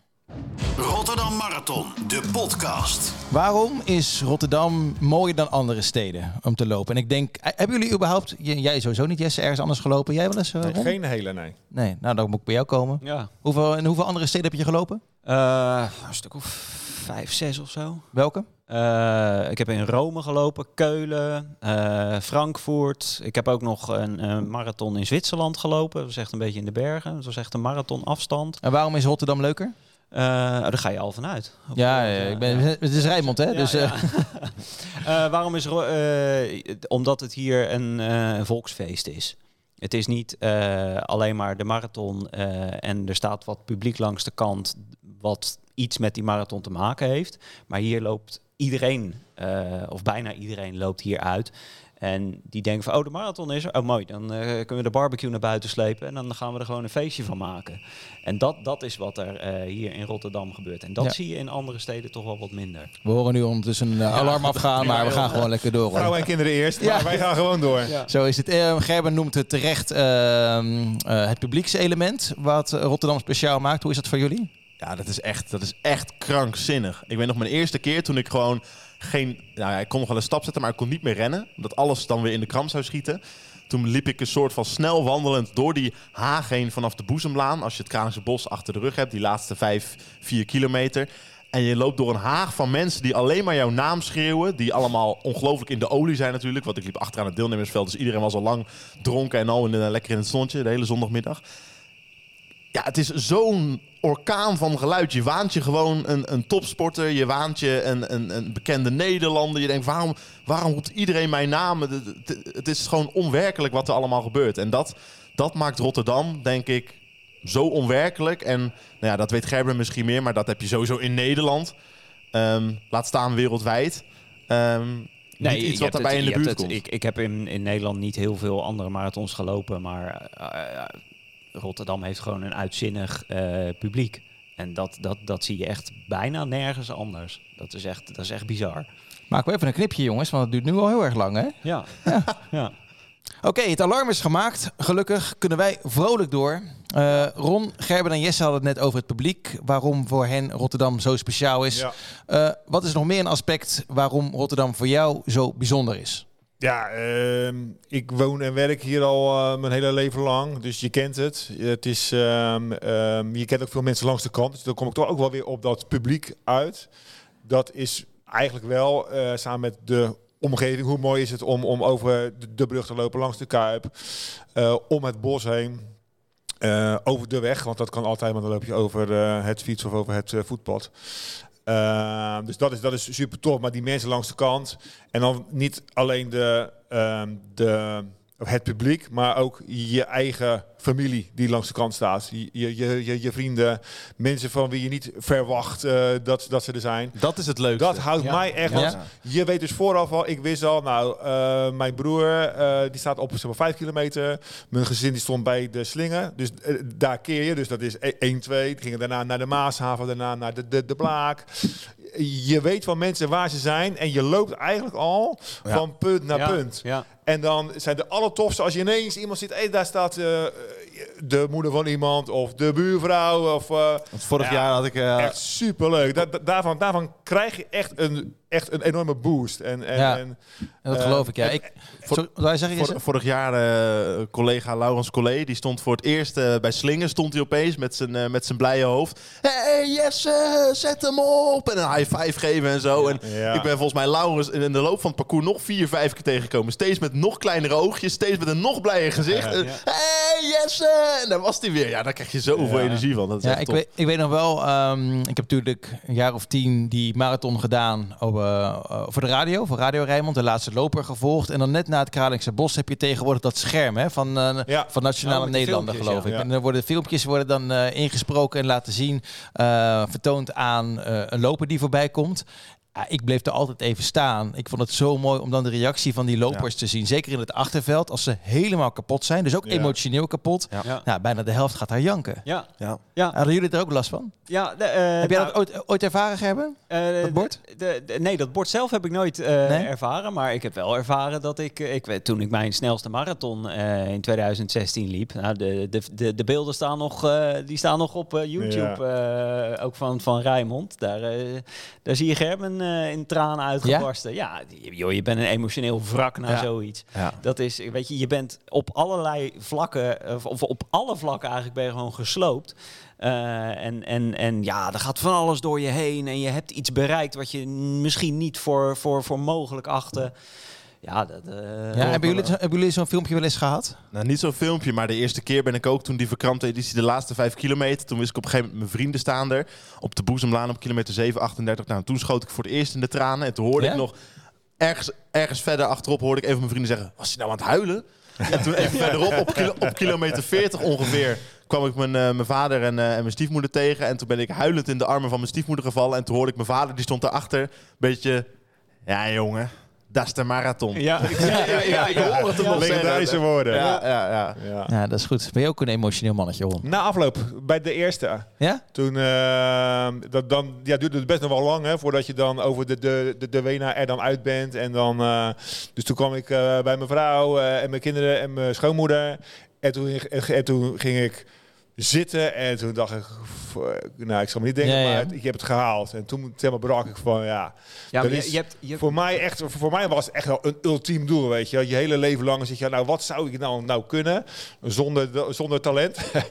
Rotterdam Marathon, de podcast. Waarom is Rotterdam mooier dan andere steden om te lopen? En ik denk, eh, hebben jullie überhaupt, jij sowieso niet Jesse, ergens anders gelopen? Jij wel eens? Ron? Geen hele, nee. Nee, nou dan moet ik bij jou komen. Ja. Hoeveel, in hoeveel andere steden heb je gelopen? Eh, een stuk of vijf, zes of zo. Welke? Eh, ik heb in Rome gelopen, Keulen, eh, Frankfurt. Ik heb ook nog een, een marathon in Zwitserland gelopen. Dat is echt een beetje in de bergen. Dat was echt een marathon afstand. En waarom is Rotterdam leuker? Eh, oh, daar ga je al vanuit. Ja, ja, ik ben, het is Rijnmond hè? Ja, dus, eh, Eh, waarom is Ro- eh, omdat het hier een, eh, volksfeest is. Het is niet eh, alleen maar de marathon eh, en er staat wat publiek langs de kant wat iets met die marathon te maken heeft. Maar hier loopt iedereen, eh, of bijna iedereen loopt hier uit. En die denken van, oh, de marathon is er. Oh, mooi. Dan eh, kunnen we de barbecue naar buiten slepen. En dan gaan we er gewoon een feestje van maken. En dat, dat is wat er eh, hier in Rotterdam gebeurt. En dat Ja. zie je in andere steden toch wel wat minder. We horen nu ondertussen een eh, alarm afgaan, maar we gaan gewoon lekker door. Vrouwen en kinderen eerst, Ja. maar wij gaan gewoon door. Zo is het. Gerben noemt het terecht ehm, eh, het publiekselement wat Rotterdam speciaal maakt. Hoe is dat voor jullie? Ja, dat is echt, dat is echt krankzinnig. Ik weet nog mijn eerste keer toen ik gewoon geen... Nou ja, ik kon nog wel een stap zetten, maar ik kon niet meer rennen. Omdat alles dan weer in de kram zou schieten. Toen liep ik een soort van snel wandelend door die haag heen vanaf de Boezemlaan. Als je het Kralingse Bos achter de rug hebt, die laatste vijf, vier kilometer. En je loopt door een haag van mensen die alleen maar jouw naam schreeuwen. Die allemaal ongelooflijk in de olie zijn natuurlijk. Want ik liep achteraan het deelnemersveld, dus iedereen was al lang dronken en al lekker in het zonnetje de hele zondagmiddag. Ja, het is zo'n orkaan van geluid. Je waant je gewoon een, een topsporter. Je waant je een, een, een bekende Nederlander. Je denkt, waarom, waarom roept iedereen mijn naam? Het, het- het is gewoon onwerkelijk wat er allemaal gebeurt. En dat, dat maakt Rotterdam, denk ik, zo onwerkelijk. En nou ja, dat weet Gerben misschien meer, maar dat heb je sowieso in Nederland. Ehm, laat staan wereldwijd. Ehm niet je iets wat daarbij het- in de buurt het- komt. Ik, ik heb in, in Nederland niet heel veel andere marathons gelopen, maar eh, eh, Rotterdam heeft gewoon een uitzinnig eh, publiek. En dat, dat, dat zie je echt bijna nergens anders. Dat is echt, dat is echt bizar. Maken we even een knipje, jongens, want het duurt nu al heel erg lang, hè? Ja. ja. Oké, het alarm is gemaakt. Gelukkig kunnen wij vrolijk door. Eh, Ron, Gerben en Jesse hadden het net over het publiek. Waarom voor hen Rotterdam zo speciaal is. Ja. Eh, wat is nog meer een aspect waarom Rotterdam voor jou zo bijzonder is? Ja, ehm, ik woon en werk hier al eh, mijn hele leven lang, dus je kent het. Het is, ehm, ehm, je kent ook veel mensen langs de kant, dus dan kom ik toch ook wel weer op dat publiek uit. Dat is eigenlijk wel, eh, samen met de omgeving, hoe mooi is het om, om over de, brug te lopen langs de Kuip, eh, om het bos heen. over de weg, want dat kan altijd, maar dan loop je over het fiets of over het voetpad. Uh, dus dat is, dat is super tof. Maar die mensen langs de kant. En dan niet alleen de, um, de, het publiek, maar ook je eigen familie die langs de kant staat. Je, je, je, je vrienden, mensen van wie je niet verwacht uh, dat, dat ze er zijn. Dat is het leukste. Dat houdt Ja. mij echt. Ja. Want je weet dus vooraf al, ik wist al, nou, uh, mijn broer uh, die staat op zeg maar, 5 kilometer. Mijn gezin die stond bij de slingen. Dus uh, daar keer je. Dus dat is 1, 2. Die gingen daarna naar de Maashaven, daarna naar de, de, de Blaak. Je weet van mensen waar ze zijn. En je loopt eigenlijk al Ja. van punt naar ja. punt. Ja. En dan zijn de allertofste als je ineens iemand ziet, hey, daar staat uh, de moeder van iemand of de buurvrouw. Of, uh, Want vorig Ja, jaar had ik... eh, echt superleuk. Da da- daarvan, daarvan krijg je echt een, echt een enorme boost. En, en, Ja. en, En dat Eh, geloof ik, ja. Ik, Sorry, zeggen, Jesse? Vor- vorig jaar eh, collega Laurens Collé, die stond voor het eerst eh, bij Slingen, stond hij opeens met zijn, met zijn blije hoofd. Hey Jesse, zet hem op! En een high five geven en zo. En Ja. ik ben volgens mij Laurens in de loop van het parcours nog vier, vijf keer tegengekomen. Steeds met nog kleinere oogjes, steeds met een nog blijer gezicht. En, Hey Jesse! En daar was hij weer. Ja, daar krijg je zoveel Ja. energie van. Dat is Ja, echt ik top. weet, ik weet nog wel, ehm, ik heb natuurlijk een jaar of tien die marathon gedaan op, eh, eh, voor de radio, voor Radio Rijnmond, de laatste loper gevolgd. En dan net na het Kralingse Bos heb je tegenwoordig dat scherm hè, van, eh, Ja. van Nationale met die Nederlander, geloof ja. ik. Ja. En dan worden filmpjes worden dan ingesproken en laten zien, vertoond aan een loper die voorbij komt. Ja, ik bleef er altijd even staan. Ik vond het zo mooi om dan de reactie van die lopers te zien. Zeker in het achterveld, als ze helemaal kapot zijn. Dus ook Ja. emotioneel kapot. Ja. Ja. Nou, bijna de helft gaat daar janken. Ja. Ja. Ja. Hadden jullie er ook last van? Ja, de, eh, Heb jij nou, dat ooit, ooit ervaren, Gerben? eh, dat bord? de- de- de- nee, dat bord zelf heb ik nooit eh, Nee? ervaren. Maar ik heb wel ervaren dat ik, eh, ik toen ik mijn snelste marathon eh, in 2016 liep. Nou, de, de, de, de beelden staan nog, eh, die staan nog op eh, YouTube, eh, ook van, van Rijmond. Daar, eh, daar zie je Gerben eh, in tranen uitgebarsten. Ja, joh, je bent een emotioneel wrak na Ja. zoiets. Ja. Dat is, weet je, je bent op allerlei vlakken, of, of op alle vlakken eigenlijk ben je gewoon gesloopt. Eh, en, en, en ja, er gaat van alles door je heen en je hebt iets bereikt wat je misschien niet voor, voor, voor mogelijk achtte. Ja, dat, eh, Ja, hebben jullie, zo- hebben jullie zo'n filmpje wel eens gehad? Nou, niet zo'n filmpje, maar de eerste keer ben ik ook toen die verkrampte editie, de laatste vijf kilometer. Toen wist ik op een gegeven moment mijn vrienden staan er. Op de Boezemlaan op kilometer 7, 38. Nou, toen schoot ik voor het eerst in de tranen. En toen hoorde Ja? ik nog, ergens, ergens verder achterop hoorde ik even mijn vrienden zeggen, was hij nou aan het huilen? En toen even verderop, op, kilo- op kilometer 40 ongeveer, kwam ik mijn, eh, mijn vader en, eh, en mijn stiefmoeder tegen. En toen ben ik huilend in de armen van mijn stiefmoeder gevallen. En toen hoorde ik mijn vader, die stond daarachter, een beetje... Ja, jongen. Dat is de marathon. Ja, ja, ja, ja, ik hoor het hem Legendarische woorden. Ja, ja, ja. Ja. Ja, dat is goed. Ben je ook een emotioneel mannetje, Ron? Na afloop, bij de eerste. Ja? Toen, eh, dat dan, ja, duurde het best nog wel lang, hè, voordat je dan over de, de, de, de Wena er dan uit bent. En dan, eh, dus toen kwam ik eh, bij mijn vrouw eh, en mijn kinderen en mijn schoonmoeder. En toen, en toen ging ik zitten en toen dacht ik, nou, ik zal me niet denken, Ja, ja. maar ik heb het gehaald. En toen helemaal brak ik van, ja, Ja, maar is je, je hebt, je hebt- voor mij echt, voor mij was het echt wel een ultiem doel, weet je. Je hele leven lang zit je, nou, wat zou ik nou, nou kunnen zonder, zonder talent?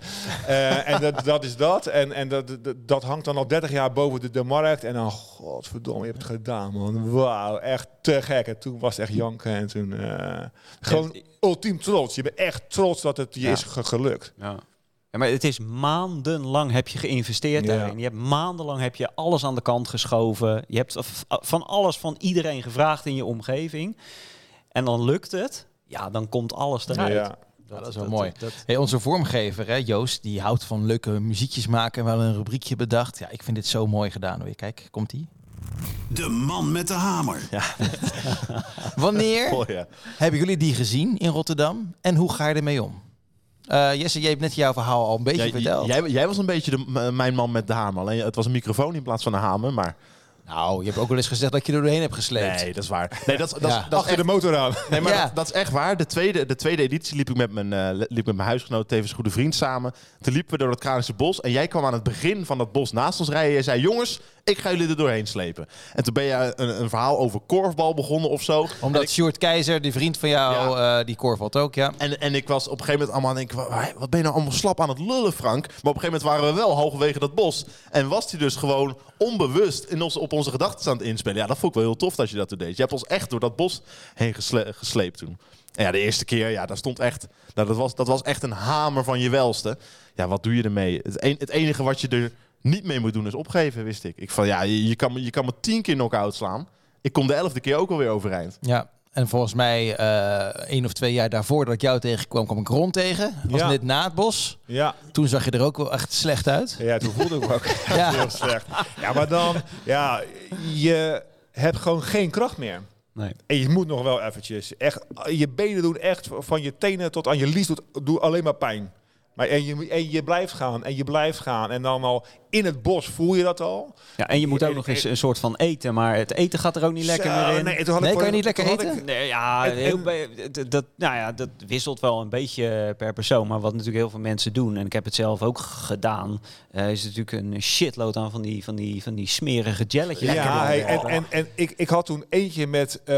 Eh, en dat, dat is dat. En, en dat, dat, dat hangt dan al 30 jaar boven de, de markt. En dan, godverdomme, je hebt het gedaan, man. Wauw, echt te gek. En toen was het echt janken. En toen, eh, gewoon ultiem trots. Je bent echt trots dat het je Ja. is ge- gelukt. Ja. Ja, maar het is maandenlang heb je geïnvesteerd Ja. daarin. Je hebt maandenlang heb je alles aan de kant geschoven. Je hebt van alles van iedereen gevraagd in je omgeving. En dan lukt het. Ja, dan komt alles eruit. Ja. Ja, dat is wel mooi. Hey, onze vormgever, hè, Joost, die houdt van leuke muziekjes maken. En we hadden een rubriekje bedacht. Ja, ik vind dit zo mooi gedaan. Weer, kijk, komt ie. De man met de hamer. Wanneer Oh, ja. hebben jullie die gezien in Rotterdam? En hoe ga je ermee om? Eh, Jesse, jij hebt net jouw verhaal al een beetje Jij, verteld. jij, jij was een beetje de, m- mijn man met de hamer. Alleen het was een microfoon in plaats van een hamer. Maar Nou, je hebt ook wel eens gezegd dat je er doorheen hebt gesleept. nee, dat is waar. Nee, dat, is- dat, Ja. dat Achter echt, de motor aan. nee, maar Ja. dat, dat is echt waar. De tweede, de tweede editie liep ik met mijn, eh, liep met mijn huisgenoot, tevens goede vriend samen. Toen liepen we door het Kralische bos. En jij kwam aan het begin van dat bos naast ons rijden. Je zei, jongens, ik ga jullie er doorheen slepen. En toen ben je een, een verhaal over korfbal begonnen of zo. Omdat ik- Keizer, die vriend van jou, eh, die korfbalt ook, ja. En, en ik was op een gegeven moment allemaal aan het denken, "Wa- wat ben je nou allemaal slap aan het lullen, Frank? Maar op een gegeven moment waren we wel halverwege dat bos. En was hij dus gewoon onbewust in ons, op onze gedachten aan het inspelen. Ja, dat vond ik wel heel tof dat je dat toen deed. Je hebt ons echt door dat bos heen gesle- gesleept toen. En ja, de eerste keer, ja, daar stond echt, nou, dat, was, dat was echt een hamer van je welste. Ja, wat doe je ermee? Het, het enige wat je er niet mee moet doen is opgeven, wist ik. Ik van, ja, je, je, kan, me- je kan me tien keer knock-out slaan. Ik kom de elfde keer ook alweer overeind. Ja, en volgens mij eh één of twee jaar daarvoor dat ik jou tegenkwam, kwam ik Ron tegen. Was Ja. net na het bos. Ja. Toen zag je er ook wel echt slecht uit. Ja, toen voelde ik me ook Ja. heel slecht. Ja, maar dan, ja, je hebt gewoon geen kracht meer. Nee. En je moet nog wel eventjes. Echt, je benen doen echt van je tenen tot aan je lies doet, doet alleen maar pijn. Maar en je, en je blijft gaan en je blijft gaan. En dan al in het bos voel je dat al. Ja, en je moet ook nog eens een soort van eten, maar het eten gaat er ook niet lekker meer in. Nee, kan je niet lekker eten? ik- Nee, ja, En- heel dat, nou ja, dat wisselt wel een beetje per persoon. Maar wat natuurlijk heel veel mensen doen, en ik heb het zelf ook gedaan, eh, is natuurlijk een shitload aan van die, van die, van die smerige jelletjes. Ja, hey, en, en, en ik, ik had toen eentje met eh,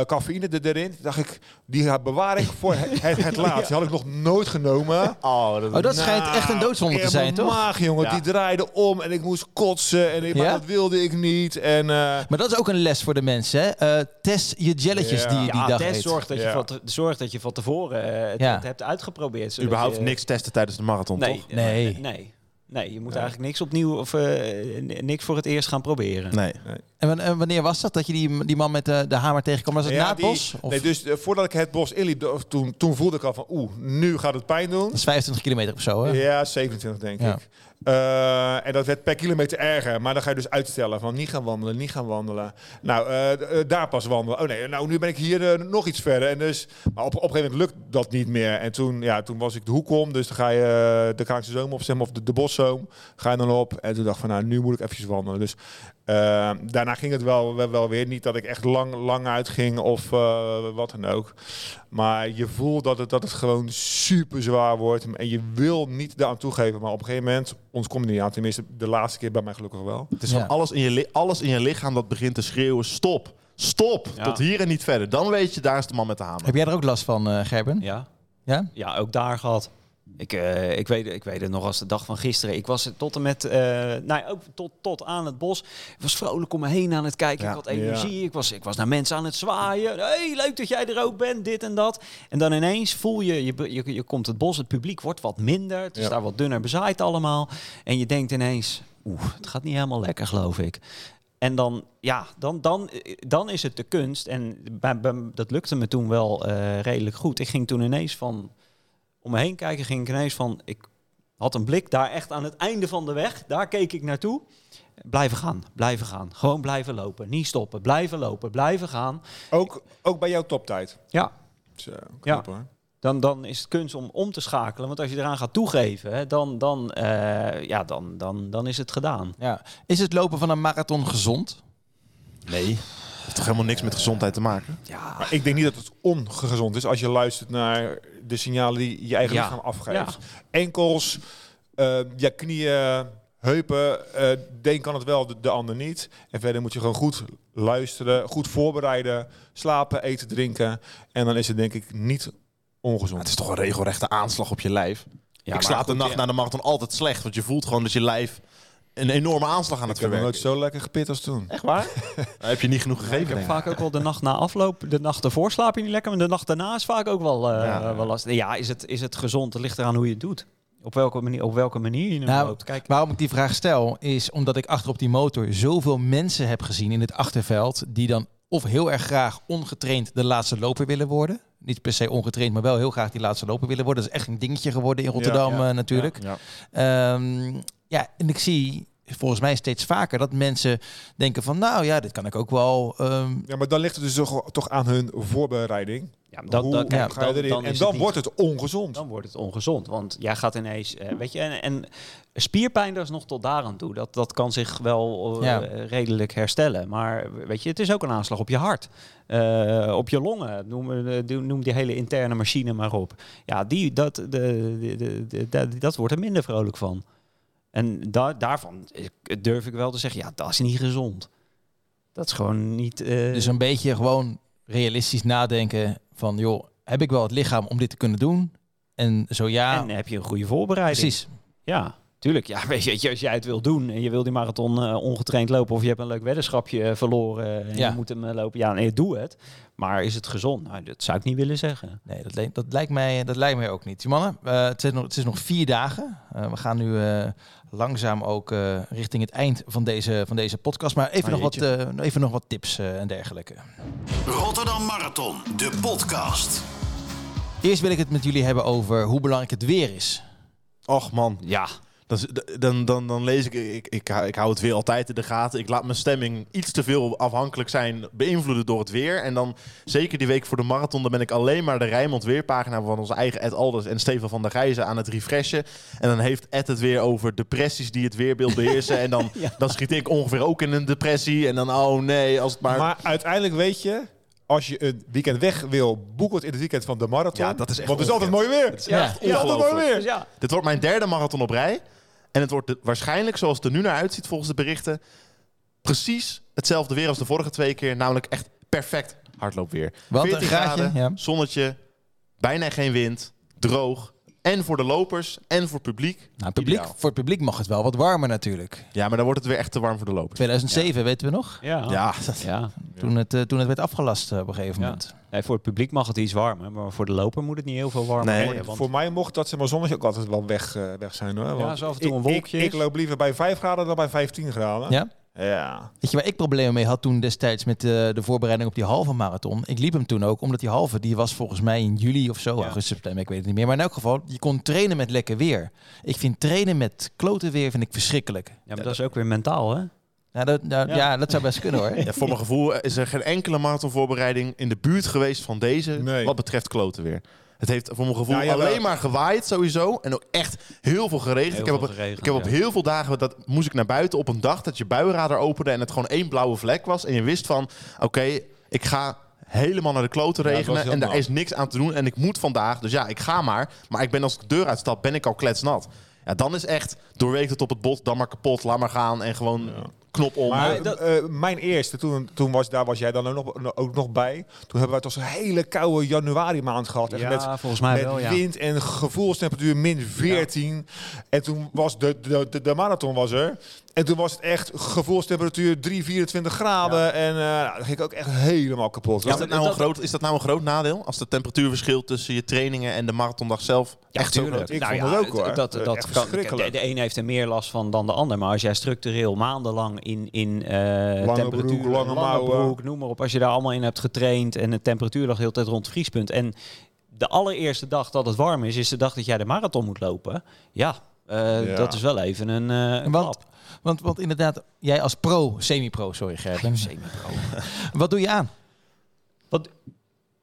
cafeïne er- erin. Dacht ik, die bewaar ik voor het, het, het laatst. Die had ik nog nooit genomen. Oh, dat, Oh, dat schijnt echt een doodzonde te zijn, toch? maag, jongen, Ja. die draaide om en ik moest kotsen. En ik, maar Ja? dat wilde ik niet. En, eh, Maar dat is ook een les voor de mensen. Hè? Eh, test je jelletjes Ja. die je die ja, dag Tess eet. zorgt dat, je Ja. van te- zorgt dat je van tevoren eh, het, hebt uitgeprobeerd. zodat überhaupt je- niks testen tijdens de marathon, Nee, toch? Nee. nee. Nee, je moet eigenlijk niks opnieuw of eh, niks voor het eerst gaan proberen. Nee. En wan- en wanneer was dat dat je die, die man met de, de hamer tegenkwam? Was het ja, na het die- bos? Of? Nee, dus eh, voordat ik het bos inliep, toen, toen voelde ik al van, oeh, nu gaat het pijn doen. Dat is 25 kilometer of zo, hè? Ja, 27 denk Ja. ik. Eh, en dat werd per kilometer erger. Maar dan ga je dus uitstellen van niet gaan wandelen, niet gaan wandelen. Nou, eh, eh, daar pas wandelen. Oh nee, nou nu ben ik hier nog iets verder. En dus, maar op, een gegeven moment lukt dat niet meer. En toen, ja, toen was ik de hoek om. Dus dan ga je de Kraakse Zoom op, zeg of de, de Boszoom. Ga je dan op. En toen dacht ik van, nou, nu moet ik eventjes wandelen. Dus daarna ging het wel, wel, weer. Niet dat ik echt lang, lang uitging of wat dan ook. Maar je voelt dat het, dat het gewoon super zwaar wordt. En je wil niet daaraan toegeven. Maar op een gegeven moment, ons komt niet aan. Tenminste, de laatste keer bij mij gelukkig wel. Het is Ja. van alles in, je alles in je lichaam dat begint te schreeuwen: stop, stop, Ja. tot hier en niet verder. Dan weet je, daar is de man met de hamer. Heb jij er ook last van, eh, Gerben? Ja, Ja? ja ook daar gehad. Ik, eh, ik, weet, ik weet het nog als de dag van gisteren. Ik was tot en met, eh nou, ja, ook tot, tot aan het bos. Ik was vrolijk om me heen aan het kijken. Ja. Ik had energie. Ik, was, ik was naar mensen aan het zwaaien. Hey, leuk dat jij er ook bent, dit en dat. En dan ineens voel je, je, je, je komt het bos, het publiek wordt wat minder. Het is daar wat dunner bezaaid allemaal. En je denkt ineens, oeh, het gaat niet helemaal lekker, geloof ik. En dan, ja, dan, dan, dan is het de kunst. En bij, bij- dat lukte me toen wel eh, redelijk goed. Ik ging toen ineens van om me heen kijken, ging ik ineens van. Ik had een blik daar echt aan het einde van de weg. Daar keek ik naartoe. blijven gaan, blijven gaan. Gewoon blijven lopen, niet stoppen, blijven lopen, blijven gaan. Ook, ook bij jouw toptijd. Ja, Zo, Ja. hoor. dan, dan is het kunst om om te schakelen. Want als je eraan gaat toegeven, hè, dan, dan, eh, ja, dan, dan, dan is het gedaan. Ja. Is het lopen van een marathon gezond? Nee. Heeft toch helemaal niks met gezondheid te maken? Ja, Maar ik denk niet dat het ongezond is als je luistert naar de signalen die je eigen Ja. lichaam afgeeft. Ja. Enkels, eh, ja, knieën, heupen. eh de een kan het wel, de, de ander niet. En verder moet je gewoon goed luisteren, goed voorbereiden, slapen, eten, drinken. En dan is het denk ik niet ongezond. Het is toch een regelrechte aanslag op je lijf. Ja, ik slaap de nacht ja. na de marathon altijd slecht. Want je voelt gewoon dat je lijf een enorme aanslag aan het ik heb verwerken nooit zo lekker gepit als toen. Echt waar? Dan heb je niet genoeg gegeven. Ik heb vaak ook wel de nacht na afloop. De nacht ervoor slaap je niet lekker, maar de nacht daarna is vaak ook wel, eh, Ja. wel lastig. Ja, is het, is het gezond? Het ligt eraan hoe je het doet. Op welke manier, op welke manier je hem Nou, loopt. Kijk, Waarom ik die vraag stel, is omdat ik achter op die motor zoveel mensen heb gezien in het achterveld die dan of heel erg graag ongetraind de laatste loper willen worden. Niet per se ongetraind, maar wel heel graag die laatste loper willen worden. Dat is echt een dingetje geworden in Rotterdam ja, eh, natuurlijk. Ja. Ehm, ja, en ik zie volgens mij steeds vaker dat mensen denken van nou ja, dit kan ik ook wel. ehm, Ja, maar dan ligt het dus toch, toch aan hun voorbereiding. ja, Hoe ga je dan- erin? dan en dan het niet- wordt het ongezond. Dan wordt het ongezond. Want jij gaat ineens, eh, weet je, en, en spierpijn dat is nog tot daaraan toe. Dat, dat kan zich wel eh, Ja. redelijk herstellen. Maar weet je, het is ook een aanslag op je hart. Eh, op je longen. Noem, noem die hele interne machine maar op. Ja, die, dat, de, de, de, de- dat- dat wordt er minder vrolijk van. En da daarvan durf ik wel te zeggen, ja, dat is niet gezond. Dat is gewoon niet... eh, Dus een beetje gewoon realistisch nadenken van joh, heb ik wel het lichaam om dit te kunnen doen? En zo ja, en heb je een goede voorbereiding. precies. Ja, tuurlijk. Ja, weet je, als jij het wil doen en je wil die marathon eh, ongetraind lopen of je hebt een leuk weddenschapje eh, verloren en Ja. je moet hem eh, lopen, ja, nee, doe het. Maar is het gezond? Nou, dat zou ik niet willen zeggen. Nee, dat, le- dat, lijkt mij, dat lijkt mij ook niet. Mannen, eh, het, is nog, het is nog vier dagen. Eh, we gaan nu eh, langzaam ook eh, richting het eind van deze, van deze podcast. Maar even, Oh, nog, wat, eh, even nog wat tips eh, en dergelijke. Rotterdam Marathon, de podcast. Eerst wil ik het met jullie hebben over hoe belangrijk het weer is. Och man, Ja, dan, dan, dan, dan lees ik, ik, ik, hou- ik hou het weer altijd in de gaten. Ik laat mijn stemming iets te veel afhankelijk zijn, beïnvloeden door het weer. En dan, zeker die week voor de marathon, dan ben ik alleen maar de Rijnmond Weerpagina van onze eigen Ed Alders en Steven van der Gijzen aan het refreshen. En dan heeft Ed het weer over depressies die het weerbeeld beheersen. en dan, Ja. dan schiet ik ongeveer ook in een depressie. En dan, oh nee, als het maar... Maar uiteindelijk weet je, als je een weekend weg wil, boek het in het weekend van de marathon. Ja, dat is echt Want het is altijd mooi weer. Het is Ja. echt is altijd mooi weer. dus ja. Dit wordt mijn derde marathon op rij. En het wordt de- waarschijnlijk, zoals het er nu naar uitziet volgens de berichten, precies hetzelfde weer als de vorige twee keer. Namelijk echt perfect hardloopweer. Want een 14 graadje, graden, ja. zonnetje, bijna geen wind, droog. En voor de lopers en voor publiek. Nou, publiek, Ideaal. voor het publiek mag het wel wat warmer natuurlijk. Ja, maar dan wordt het weer echt te warm voor de lopers. 2007 weten we nog. Ja. Ja, Ja. Toen, het, eh, toen het werd afgelast eh, op een gegeven Ja. moment. Nee, voor het publiek mag het iets warmer, maar voor de loper moet het niet heel veel warmer Nee, worden. Want Voor mij mocht dat zeg maar zonnetje ook altijd wel weg, eh, weg zijn hoor. Want zo af en toe ik- een wolkje Ik, loop liever bij 5 graden dan bij 15 graden. Ja? Ja. Weet je waar ik problemen mee had toen destijds met de, de voorbereiding op die halve marathon? Ik liep hem toen ook, omdat die halve, die was volgens mij in juli of zo, augustus, september, ik weet het niet meer. Maar in elk geval, je kon trainen met lekker weer. Ik vind trainen met klote weer vind ik verschrikkelijk. ja, maar dat is ook weer mentaal, hè? Nou, dat, nou, ja. Ja. dat zou best kunnen hoor. Ja, voor mijn gevoel is er geen enkele marathonvoorbereiding in de buurt geweest van deze Nee. wat betreft kloten weer. Het heeft voor mijn gevoel alleen maar gewaaid sowieso en ook echt heel veel geregend. Heel ik heb op, geregend, ik heb op ja. heel veel dagen dat moest ik naar buiten op een dag dat je buienradar opende en het gewoon één blauwe vlek was en je wist van oké, ik ga helemaal naar de kloten regenen en daar nat. is niks aan te doen en ik moet vandaag, dus ja, ik ga maar. Maar ik ben als ik de deur uitstap, ben ik al kletsnat. Ja, dan is echt doorweekt het op het bot, dan maar kapot, laat maar gaan en gewoon knop om. Maar Maar dat- eh, mijn eerste, toen, toen was, daar was jij dan ook nog, ook nog bij. Toen hebben wij toch zo'n hele koude januari maand gehad. Echt Ja, met, volgens mij met wel, ja. wind en gevoelstemperatuur min 14. En toen was de, de, de, de marathon was er. En toen was het echt gevoelstemperatuur 3, 24 graden. En eh nou, dan ging ik ook echt helemaal kapot. Is dat, nou een groot, is dat nou een groot nadeel? Als het temperatuurverschil tussen je trainingen en de marathondag zelf echt zo groot is? Ik vond het ook, hoor. Nou Dat, dat, Echt kan, de, de een heeft er meer last van dan de ander. Maar als jij structureel maandenlang in, in eh Lange temperatuur, broek, lange broek, noem maar op. Als je daar allemaal in hebt getraind en de temperatuur lag de hele tijd rond het vriespunt. En de allereerste dag dat het warm is, is de dag dat jij de marathon moet lopen. Ja, Eh, Ja. Dat is wel even een, eh een Want, want, want inderdaad, jij als pro, semi-pro, sorry Gerben. Semi-pro. Wat doe je aan? Wat-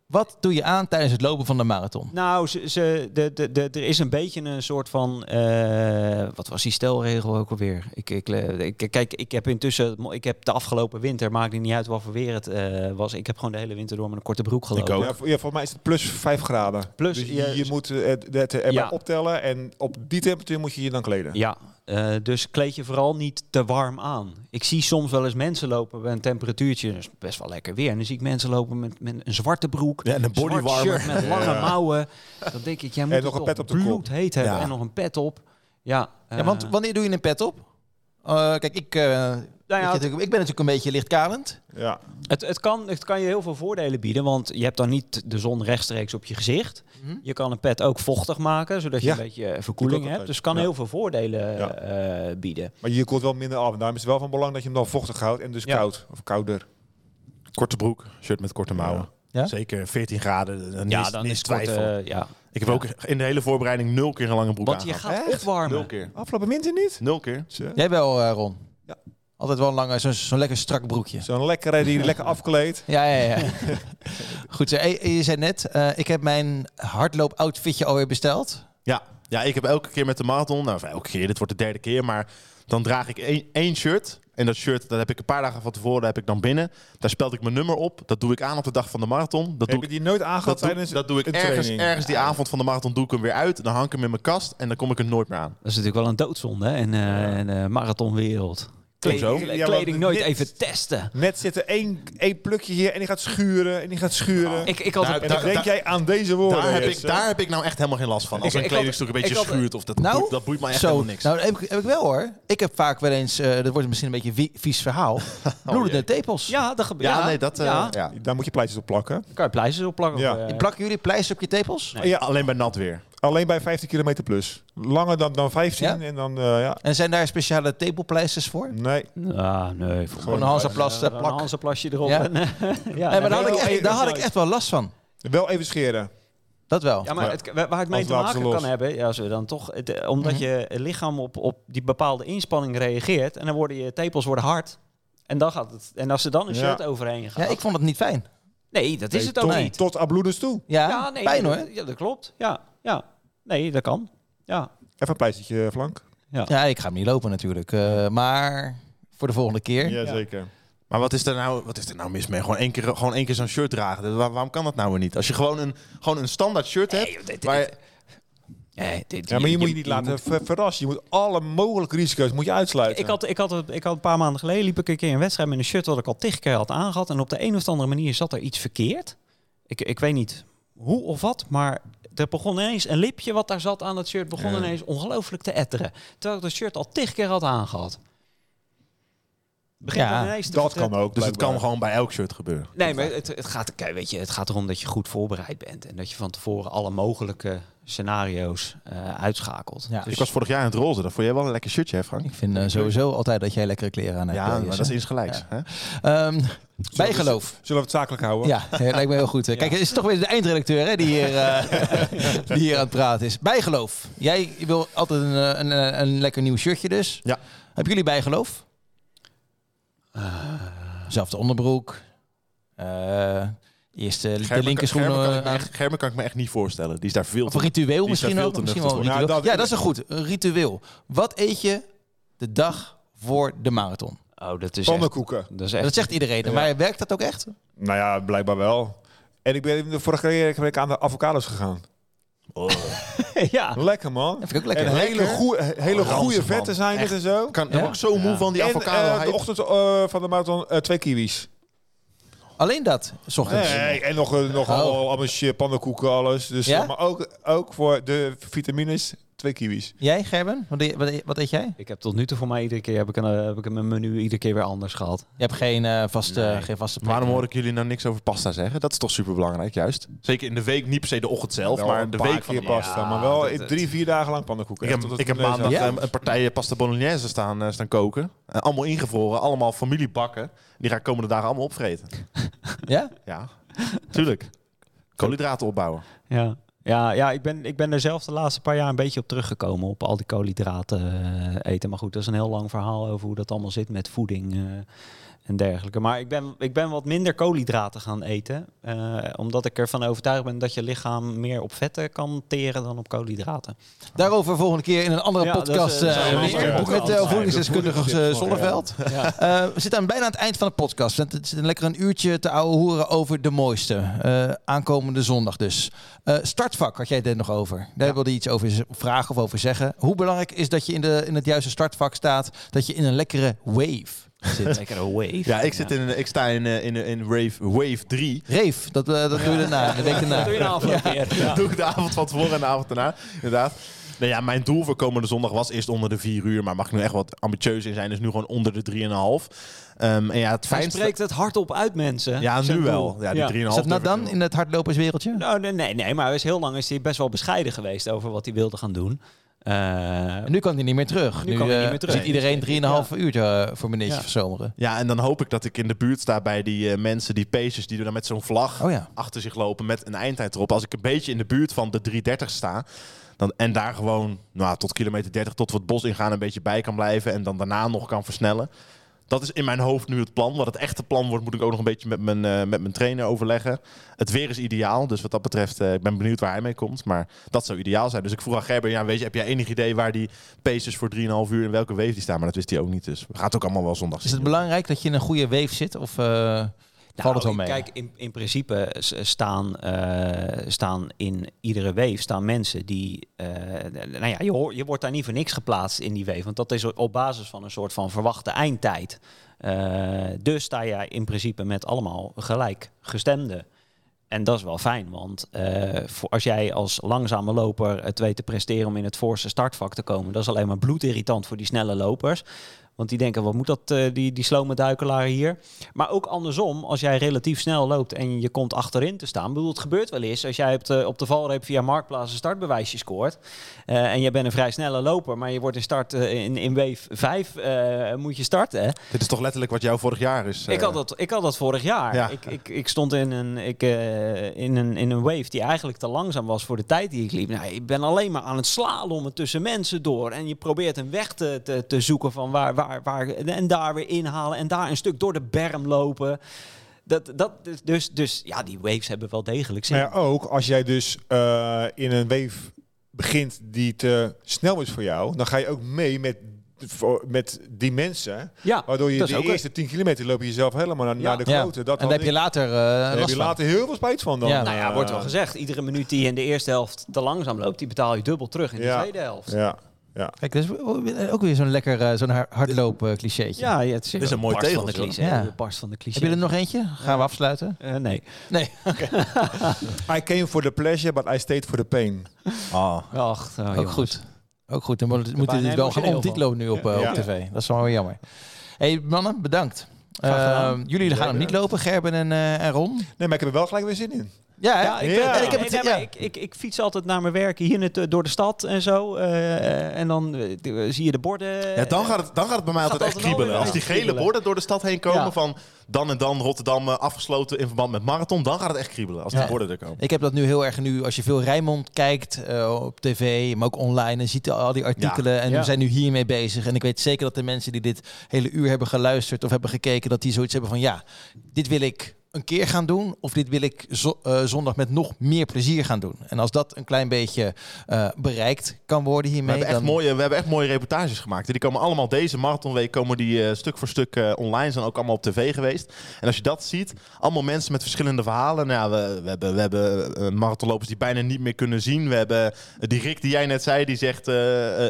Wat doe je aan tijdens het lopen van de marathon? Nou, ze, ze, de, de, de, er is een beetje een soort van. eh, wat was die stelregel ook alweer? Ik, ik, eh, ik, kijk, ik heb intussen. Ik heb de afgelopen winter, maakt het niet uit wat voor weer het eh, was. Ik heb gewoon de hele winter door met een korte broek gelopen. ook. Ja, voor- ja, mij is het plus 5 graden. Plus, dus je, moet het, het erbij Ja. optellen en op die temperatuur moet je je dan kleden. Ja, eh, dus kleed je vooral niet te warm aan. Ik zie soms wel eens mensen lopen bij een temperatuurtje, dat is best wel lekker weer. En dan zie ik mensen lopen met, met een zwarte broek, Ja, en een zwart bodywarmer. shirt met lange Ja. mouwen. Dan denk ik, jij moet En nog een toch pet op de bloedheet hebben Ja. en nog een pet op. Ja, Ja, want eh, wanneer doe je een pet op? Eh, kijk, ik, eh, nou ja, ik ben natuurlijk een beetje lichtkalend. Ja. Het, het, kan, het kan je heel veel voordelen bieden, want je hebt dan niet de zon rechtstreeks op je gezicht. Mhm. Je kan een pet ook vochtig maken, zodat je Ja. een beetje eh, verkoeling hebt. Dus het kan Ja. heel veel voordelen Ja. eh, bieden. Maar je koelt wel minder af. En daarom is het wel van belang dat je hem dan vochtig houdt en dus Ja. koud. Of kouder. Korte broek, shirt met korte mouwen. Ja? Zeker 14 graden. Dan Ja, is, dan niet is twijfel. eh, ja. ik heb ook in de hele voorbereiding nul keer een lange broek Want je gaat Echt? Nul opwarmen. keer. Afgelopen winter niet? Nul keer. Jij wel, eh, Ron? Ja. Altijd wel een lange, zo'n zo'n lekker strak broekje. Zo'n lekkere die lekker afkleedt. Ja, ja, ja. Goed, zo, eh, je zei net, eh, ik heb mijn hardloop-outfitje alweer besteld. Ja. ja, ik heb elke keer met de marathon, nou of elke keer, dit wordt de derde keer, maar dan draag ik één, shirt. En dat shirt, dat heb ik een paar dagen van tevoren, heb ik dan binnen. Daar speld ik mijn nummer op. Dat doe ik aan op de dag van de marathon. Dat Heb doe ik, die nooit aangehad dat doe, tijdens dat doe ik een ergens, training? ergens die avond van de marathon doe ik hem weer uit. Dan hang ik hem in mijn kast en dan kom ik er nooit meer aan. Dat is natuurlijk wel een doodzonde hè, in, eh, in de marathonwereld. Kleding, Ja, kleding want nooit even testen. Net zit er één, één plukje hier en die gaat schuren en die gaat schuren. Ik, ik had een- en dan daar- denk daar- jij aan deze woorden. Daar heb, ik, daar heb ik nou echt helemaal geen last van. Als Ik- een kledingstuk een beetje schuurt of dat, Nou, boeit, dat boeit mij echt Zo, helemaal niks. nou heb ik, heb ik wel hoor. Ik heb vaak wel eens, eh dat wordt misschien een beetje wie- vies verhaal, bloedende tepels. ja, dat gebeurt. ja, nee, dat... eh, ja. ja. Daar moet je plaatjes op plakken. Kan je pleisters opplakken? Ja. Of, eh, Plakken jullie pleister op je tepels? Nee. Ja, Alleen bij nat weer. Alleen bij 15 kilometer plus. Langer dan, dan 15 Ja? en dan, eh, ja. En zijn daar speciale tepelpleisters voor? Nee. Ah, nee. Gewoon een Hansaplast Een eh, plak. Hansenplasje erop. Ja. En, eh, ja, Nee, maar daar had, ik echt, daar had ik echt wel last van. Wel even scheren. Dat wel. Ja, maar het, waar het mee te maken kan hebben, ja, als we dan toch, het, eh, omdat Mhm. je lichaam op, op die bepaalde inspanning reageert en dan worden je tepels worden hard. En, dan gaat het, en als er dan een Ja. shirt overheen gaat. Ja, ik vond het niet fijn. nee, dat is Nee, het ook tot, niet. Tot abloedens toe. Ja, ja, nee, pijn dat- hoor. Ja, dat klopt. Ja, ja. Nee, dat kan. Ja. Even een pleistertje flank. Ja, ik ga hem niet lopen natuurlijk. eh, maar voor de volgende keer. Jazeker. Maar wat is er nou, wat is er nou mis mee? Gewoon één keer, gewoon één keer zo'n shirt dragen. Waar- waarom kan dat nou weer niet? Als je gewoon een, gewoon een standaard shirt hebt. Nee, dit- waar je- dit- Ja, maar je moet je niet laten ver- verrassen. Je moet alle mogelijke risico's moet je uitsluiten. Ik had, ik, had, het- ik had een paar maanden geleden liep ik een keer een wedstrijd met een shirt wat ik al tig keer had aangehad. En op de een of andere manier zat er iets verkeerd. Ik, ik weet niet hoe of wat, maar er begon ineens een lipje wat daar zat aan dat shirt, begon Ja. ineens ongelooflijk te etteren. Terwijl ik dat shirt al tig keer had aangehad. Begint Ja, dan ineens te dat kan ook. dus het kan gewoon bij elk shirt gebeuren. Nee, maar het, het, gaat, weet je, het gaat erom dat je goed voorbereid bent. En dat je van tevoren alle mogelijke scenario's eh, uitschakelt. Ja. Dus- Ik was vorig jaar in het roze. Dat vond jij wel een lekker shirtje, hè Frank? Ik vind eh, sowieso altijd dat jij lekkere kleren aan hebt. Ja, eh, maar dat is insgelijks. Hè? Ehm, bijgeloof. Zullen we het zakelijk houden? Ja, ja, lijkt me heel goed. Kijk, het is toch weer de eindredacteur hè, die, hier, eh, die hier aan het praten is. Bijgeloof. Jij wil altijd een, een, een, een lekker nieuw shirtje dus. Ja. Hebben jullie bijgeloof? Zelfde onderbroek. Eh eerste de Gerben kan- linkerschoenen. Gerben kan, ik me echt, Gerben kan ik me echt niet voorstellen. Die is daar veel Of te... een ritueel misschien ook. Misschien wel een voor. ritueel. Ja, Ja, dat- dat is een goed. Een ritueel. Wat eet je de dag voor de marathon? oh, dat is echt, Pannenkoeken. dat is echt Dat zegt iedereen. Ja. Maar werkt dat ook echt? Nou ja, blijkbaar wel. En ik ben de vorige keer ben ik aan de avocados gegaan. Oh. ja. Lekker man. Dat vind ik ook lekker. En hele, Lekker. goeie, hele goede vetten zijn het en zo. Kan, Ja? ook zo moe Ja. van die en avocado. eh, de ochtend eh, van de marathon eh, twee kiwis. Alleen dat, s ochtends. Nee, en nog, nog Oh. pannenkoeken, alles. Dus, Ja? Maar ook, ook voor de vitamines, twee kiwis. Jij, Gerben? Wat, eet- wat, eet- wat eet jij? Ik heb tot nu toe voor mij iedere keer heb ik een, eh, heb ik een menu iedere keer weer anders gehad. Je hebt geen, eh, vaste, Nee. geen vaste plek. Waarom hoor ik jullie nou niks over pasta zeggen? Dat is toch super belangrijk, juist. Zeker in de week, niet per se de ochtend zelf, Wel maar een de paar week van de pasta, Ja, maar wel dat- drie, vier dagen lang pannenkoeken. Ik heb, ik maandag Ja? eh, een partij pasta bolognese staan, eh, staan koken. Eh, allemaal ingevroren, allemaal familiebakken. Die ga ik komende dagen allemaal opvreten. Ja? Ja, tuurlijk. Koolhydraten opbouwen. Ja. Ja, ja ik, ben, ik ben er zelf de laatste paar jaar een beetje op teruggekomen. Op al die koolhydraten eh, eten. Maar goed, dat is een heel lang verhaal over hoe dat allemaal zit met voeding eh, en dergelijke. Maar ik ben, ik ben wat minder koolhydraten gaan eten. eh, omdat ik ervan overtuigd ben dat je lichaam meer op vetten kan teren dan op koolhydraten. Daarover volgende keer in een andere Ja, podcast eh, dat is met podcast. uh, voedingsdeskundige eh, Zonneveld. Ja. We zitten aan bijna aan het eind van de podcast. Het zit een lekker een uurtje te ouwe hoeren over de mooiste. Aankomende zondag dus. Startvak had jij het nog over. Daar wilde je iets over vragen of over zeggen. Hoe belangrijk is dat je in, de, in het juiste startvak staat? Dat je in een lekkere wave zit. Lekkere wave. Ja, ik, zit in, een- ik sta in, eh, in, in Wave, wave 3. Reef, dat, eh, dat doe je daarna, de week Dat doe je een avond een keer. Doe ik de avond van tevoren en de avond daarna. Inderdaad. Nou ja, mijn doel voor komende zondag was eerst onder de 4 uur. Maar mag ik nu echt wat ambitieus in zijn. Dus nu gewoon onder de 3,5. Ehm en ja, het Hij fijnste... spreekt het hardop uit, mensen. Ja, nu wel. Ja, die 3,5 Is dat nou dan in het hardloperswereldje? Nou, nee, nee, nee, maar hij is heel lang is hij best wel bescheiden geweest over wat hij wilde gaan doen. Eh, En nu kan hij niet meer terug. Nu kan hij eh, niet meer terug. Ziet iedereen 3,5 uur eh, voor meneertje Ja. verzomeren. Ja, en dan hoop ik dat ik in de buurt sta bij die eh, mensen, die pacers, die er dan met zo'n vlag Oh ja. achter zich lopen met een eindtijd erop. Als ik een beetje in de buurt van de 330 sta, dan, en daar gewoon nou, tot kilometer 30, tot we het bos ingaan, een beetje bij kan blijven en dan daarna nog kan versnellen. Dat is in mijn hoofd nu het plan. Wat het echte plan wordt, moet ik ook nog een beetje met mijn, eh, met mijn trainer overleggen. Het weer is ideaal, dus wat dat betreft, eh, ik ben benieuwd waar hij mee komt. Maar dat zou ideaal zijn. Dus ik vroeg aan Gerber, ja, weet je, heb jij enig idee waar die pacers voor 3,5 uur in welke wave die staan? Maar dat wist hij ook niet, dus we gaan het ook allemaal wel zondag Is het belangrijk dat je in een goede wave zit? Of eh, valt het wel mee? Nou, Kijk, in, in principe s- staan, eh, staan in iedere wave staan mensen die... eh, nou ja, je, hoor, je wordt daar niet voor niks geplaatst in die wave. Want dat is op basis van een soort van verwachte eindtijd. Eh, dus sta je in principe met allemaal gelijkgestemden. En dat is wel fijn, want eh, voor, als jij als langzame loper het weet te presteren om in het voorste startvak te komen, dat is alleen maar bloedirritant voor die snelle lopers. Want die denken, wat moet dat, eh, die, die slome duikelaar hier? Maar ook andersom, als jij relatief snel loopt en je komt achterin te staan. Bedoel, het gebeurt wel eens als jij op de, op de valreep via Marktplaats een startbewijsje scoort. eh, en je bent een vrij snelle loper, maar je wordt in start eh, in, in wave 5 eh, moet je starten. Dit is toch letterlijk wat jou vorig jaar is? Ik, had dat, ik had dat vorig jaar. Ja. Ik, ik, ik stond in een, ik, in, een, in een wave die eigenlijk te langzaam was voor de tijd die ik liep. Nou, ik ben alleen maar aan het slalommen tussen mensen door. En je probeert een weg te, te, te zoeken van waar, waar, waar. En daar weer inhalen. En daar een stuk door de berm lopen. Dat, dat, dus, dus ja, die waves hebben wel degelijk zin. Maar ja, ook als jij dus eh, in een wave begint die te snel is voor jou, dan ga je ook mee met, voor- met die mensen. ja, Waardoor je de eerste 10 kilometer loop je jezelf helemaal naar, Ja. naar de Ja. grote. Dat en daar heb je later eh daar heb je later heel veel spijt van dan. Ja. Nou ja, eh, wordt wel gezegd. Iedere minuut die je in de eerste helft te langzaam loopt, die betaal je dubbel terug in de Ja. tweede helft. Ja, ja. Kijk, dat is ook weer zo'n lekker eh, zo'n hardloop clichétje. Ja, ja, het is, is een mooi barst van de cliché. Ja. de barst van de cliché. Heb je er nog eentje? Gaan we afsluiten? Eh, nee. Nee. I came for the pleasure, but I stayed for the pain. ah. Ach, oh, Ook jongens. goed. Ook goed. Dan moeten we dit wel gaan omtitelen nu op, Ja. op tv. Dat is wel jammer. hey, mannen, bedankt. Graag gedaan. Eh, jullie gaan hem niet lopen, Gerben en, eh, en Ron. Nee, maar ik heb er wel gelijk weer zin in. Ja, Ja, ik, Ja. En ik heb nee, het- nee, maar ja. ik, ik, ik fiets altijd naar mijn werk hier net, eh, door de stad en zo. eh, en dan eh, zie je de borden. Ja, dan gaat, het, dan gaat het bij mij altijd echt kriebelen. Als die gele kriebelen. borden door de stad heen komen Ja. van dan en dan Rotterdam afgesloten in verband met marathon, dan gaat het echt kriebelen als die Ja. borden er komen. Ik heb dat nu heel erg nu, als je veel Rijnmond kijkt eh, op tv, maar ook online, en ziet al die artikelen. En Ja. we zijn nu hiermee bezig. En ik weet zeker dat de mensen die dit hele uur hebben geluisterd of hebben gekeken, dat die zoiets hebben van ja, dit wil ik een keer gaan doen. Of dit wil ik zo- eh, zondag met nog meer plezier gaan doen. En als dat een klein beetje eh, bereikt kan worden We hiermee. hebben, echt dan... mooie, we hebben echt mooie reportages gemaakt. Die komen allemaal deze marathonweek komen die, eh, stuk voor stuk online. Zijn ook allemaal op tv geweest. En als je dat ziet, allemaal mensen met verschillende verhalen. Nou, ja, we, we hebben, we hebben marathonlopers die bijna niet meer kunnen zien. We hebben die Rick die jij net zei, die zegt...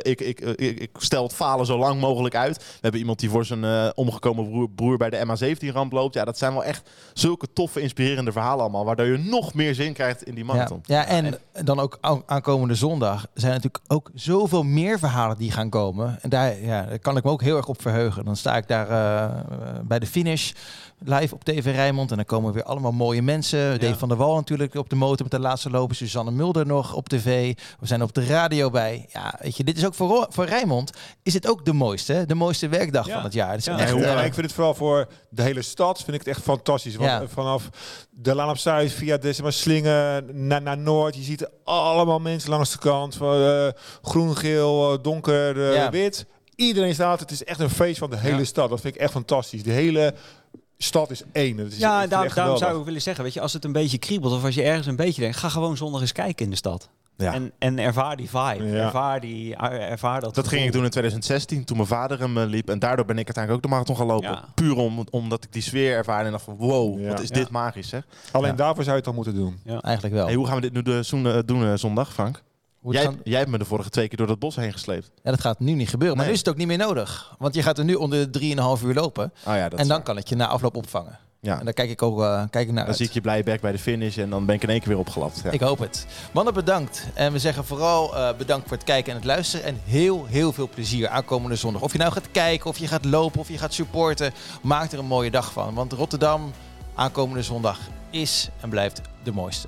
ik, ik, ik, ik stel het falen zo lang mogelijk uit. We hebben iemand die voor zijn omgekomen broer, broer bij de MH17-ramp loopt. Ja, dat zijn wel echt zulke toffe, inspirerende verhalen allemaal. Waardoor je nog meer zin krijgt in die marathon. Ja, ja, en dan ook aan- aankomende zondag zijn natuurlijk ook zoveel meer verhalen die gaan komen. En daar, ja, daar kan ik me ook heel erg op verheugen. Dan sta ik daar eh, bij de finish live op TV Rijnmond. En dan komen weer allemaal mooie mensen. Dave van der Wal natuurlijk op de motor met de laatste lopen. Suzanne Mulder nog op tv. We zijn op de radio bij. Ja, weet je, dit is ook voor, voor Rijnmond. Is het ook de mooiste, de mooiste werkdag Ja. van het jaar. Het is Ja. echt, eh, ik vind het vooral voor de hele stad vind ik het echt fantastisch. Want Ja. eh, vanaf de Laan op Zuid via de Slingen naar, naar Noord. Je ziet allemaal mensen langs de kant. Van, eh, groen, geel, donker, Ja. wit. Iedereen staat. Het is echt een feest van de hele Ja. stad. Dat vind ik echt fantastisch. De hele stad is één. Dat is, Ja, daar, daarom geweldig. zou ik willen zeggen, weet je, als het een beetje kriebelt of als je ergens een beetje denkt, ga gewoon zondag eens kijken in de stad. Ja. En, en ervaar die vibe, Ja. ervaar, die, ervaar dat Dat ging ik doen in 2016, toen mijn vader hem eh, liep. En daardoor ben ik uiteindelijk ook de marathon gaan lopen. Ja. Puur om, omdat ik die sfeer ervaarde en dacht van wow, Ja. wat is Ja. dit magisch zeg. Alleen Ja. daarvoor zou je het dan moeten doen. eigenlijk wel. Hey, hoe gaan we dit nu de, zoen- eh, doen eh, zondag, Frank? Hoe Jij, hebt me de vorige twee keer door dat bos heen gesleept. ja, dat gaat nu niet gebeuren. Maar Nee. nu is het ook niet meer nodig. Want je gaat er nu onder de 3,5 uur lopen. Oh ja, dat en dan kan het je na afloop opvangen. Ja. En daar kijk ik ook eh, kijk ik naar Dan uit. zie ik je blije bek bij de finish en dan ben ik in één keer weer opgelapt. Ja. Ik hoop het. Mannen, bedankt. En we zeggen vooral eh, bedankt voor het kijken en het luisteren. En heel, heel veel plezier aankomende zondag. Of je nou gaat kijken, of je gaat lopen, of je gaat supporten. Maak er een mooie dag van. Want Rotterdam aankomende zondag is en blijft de mooiste.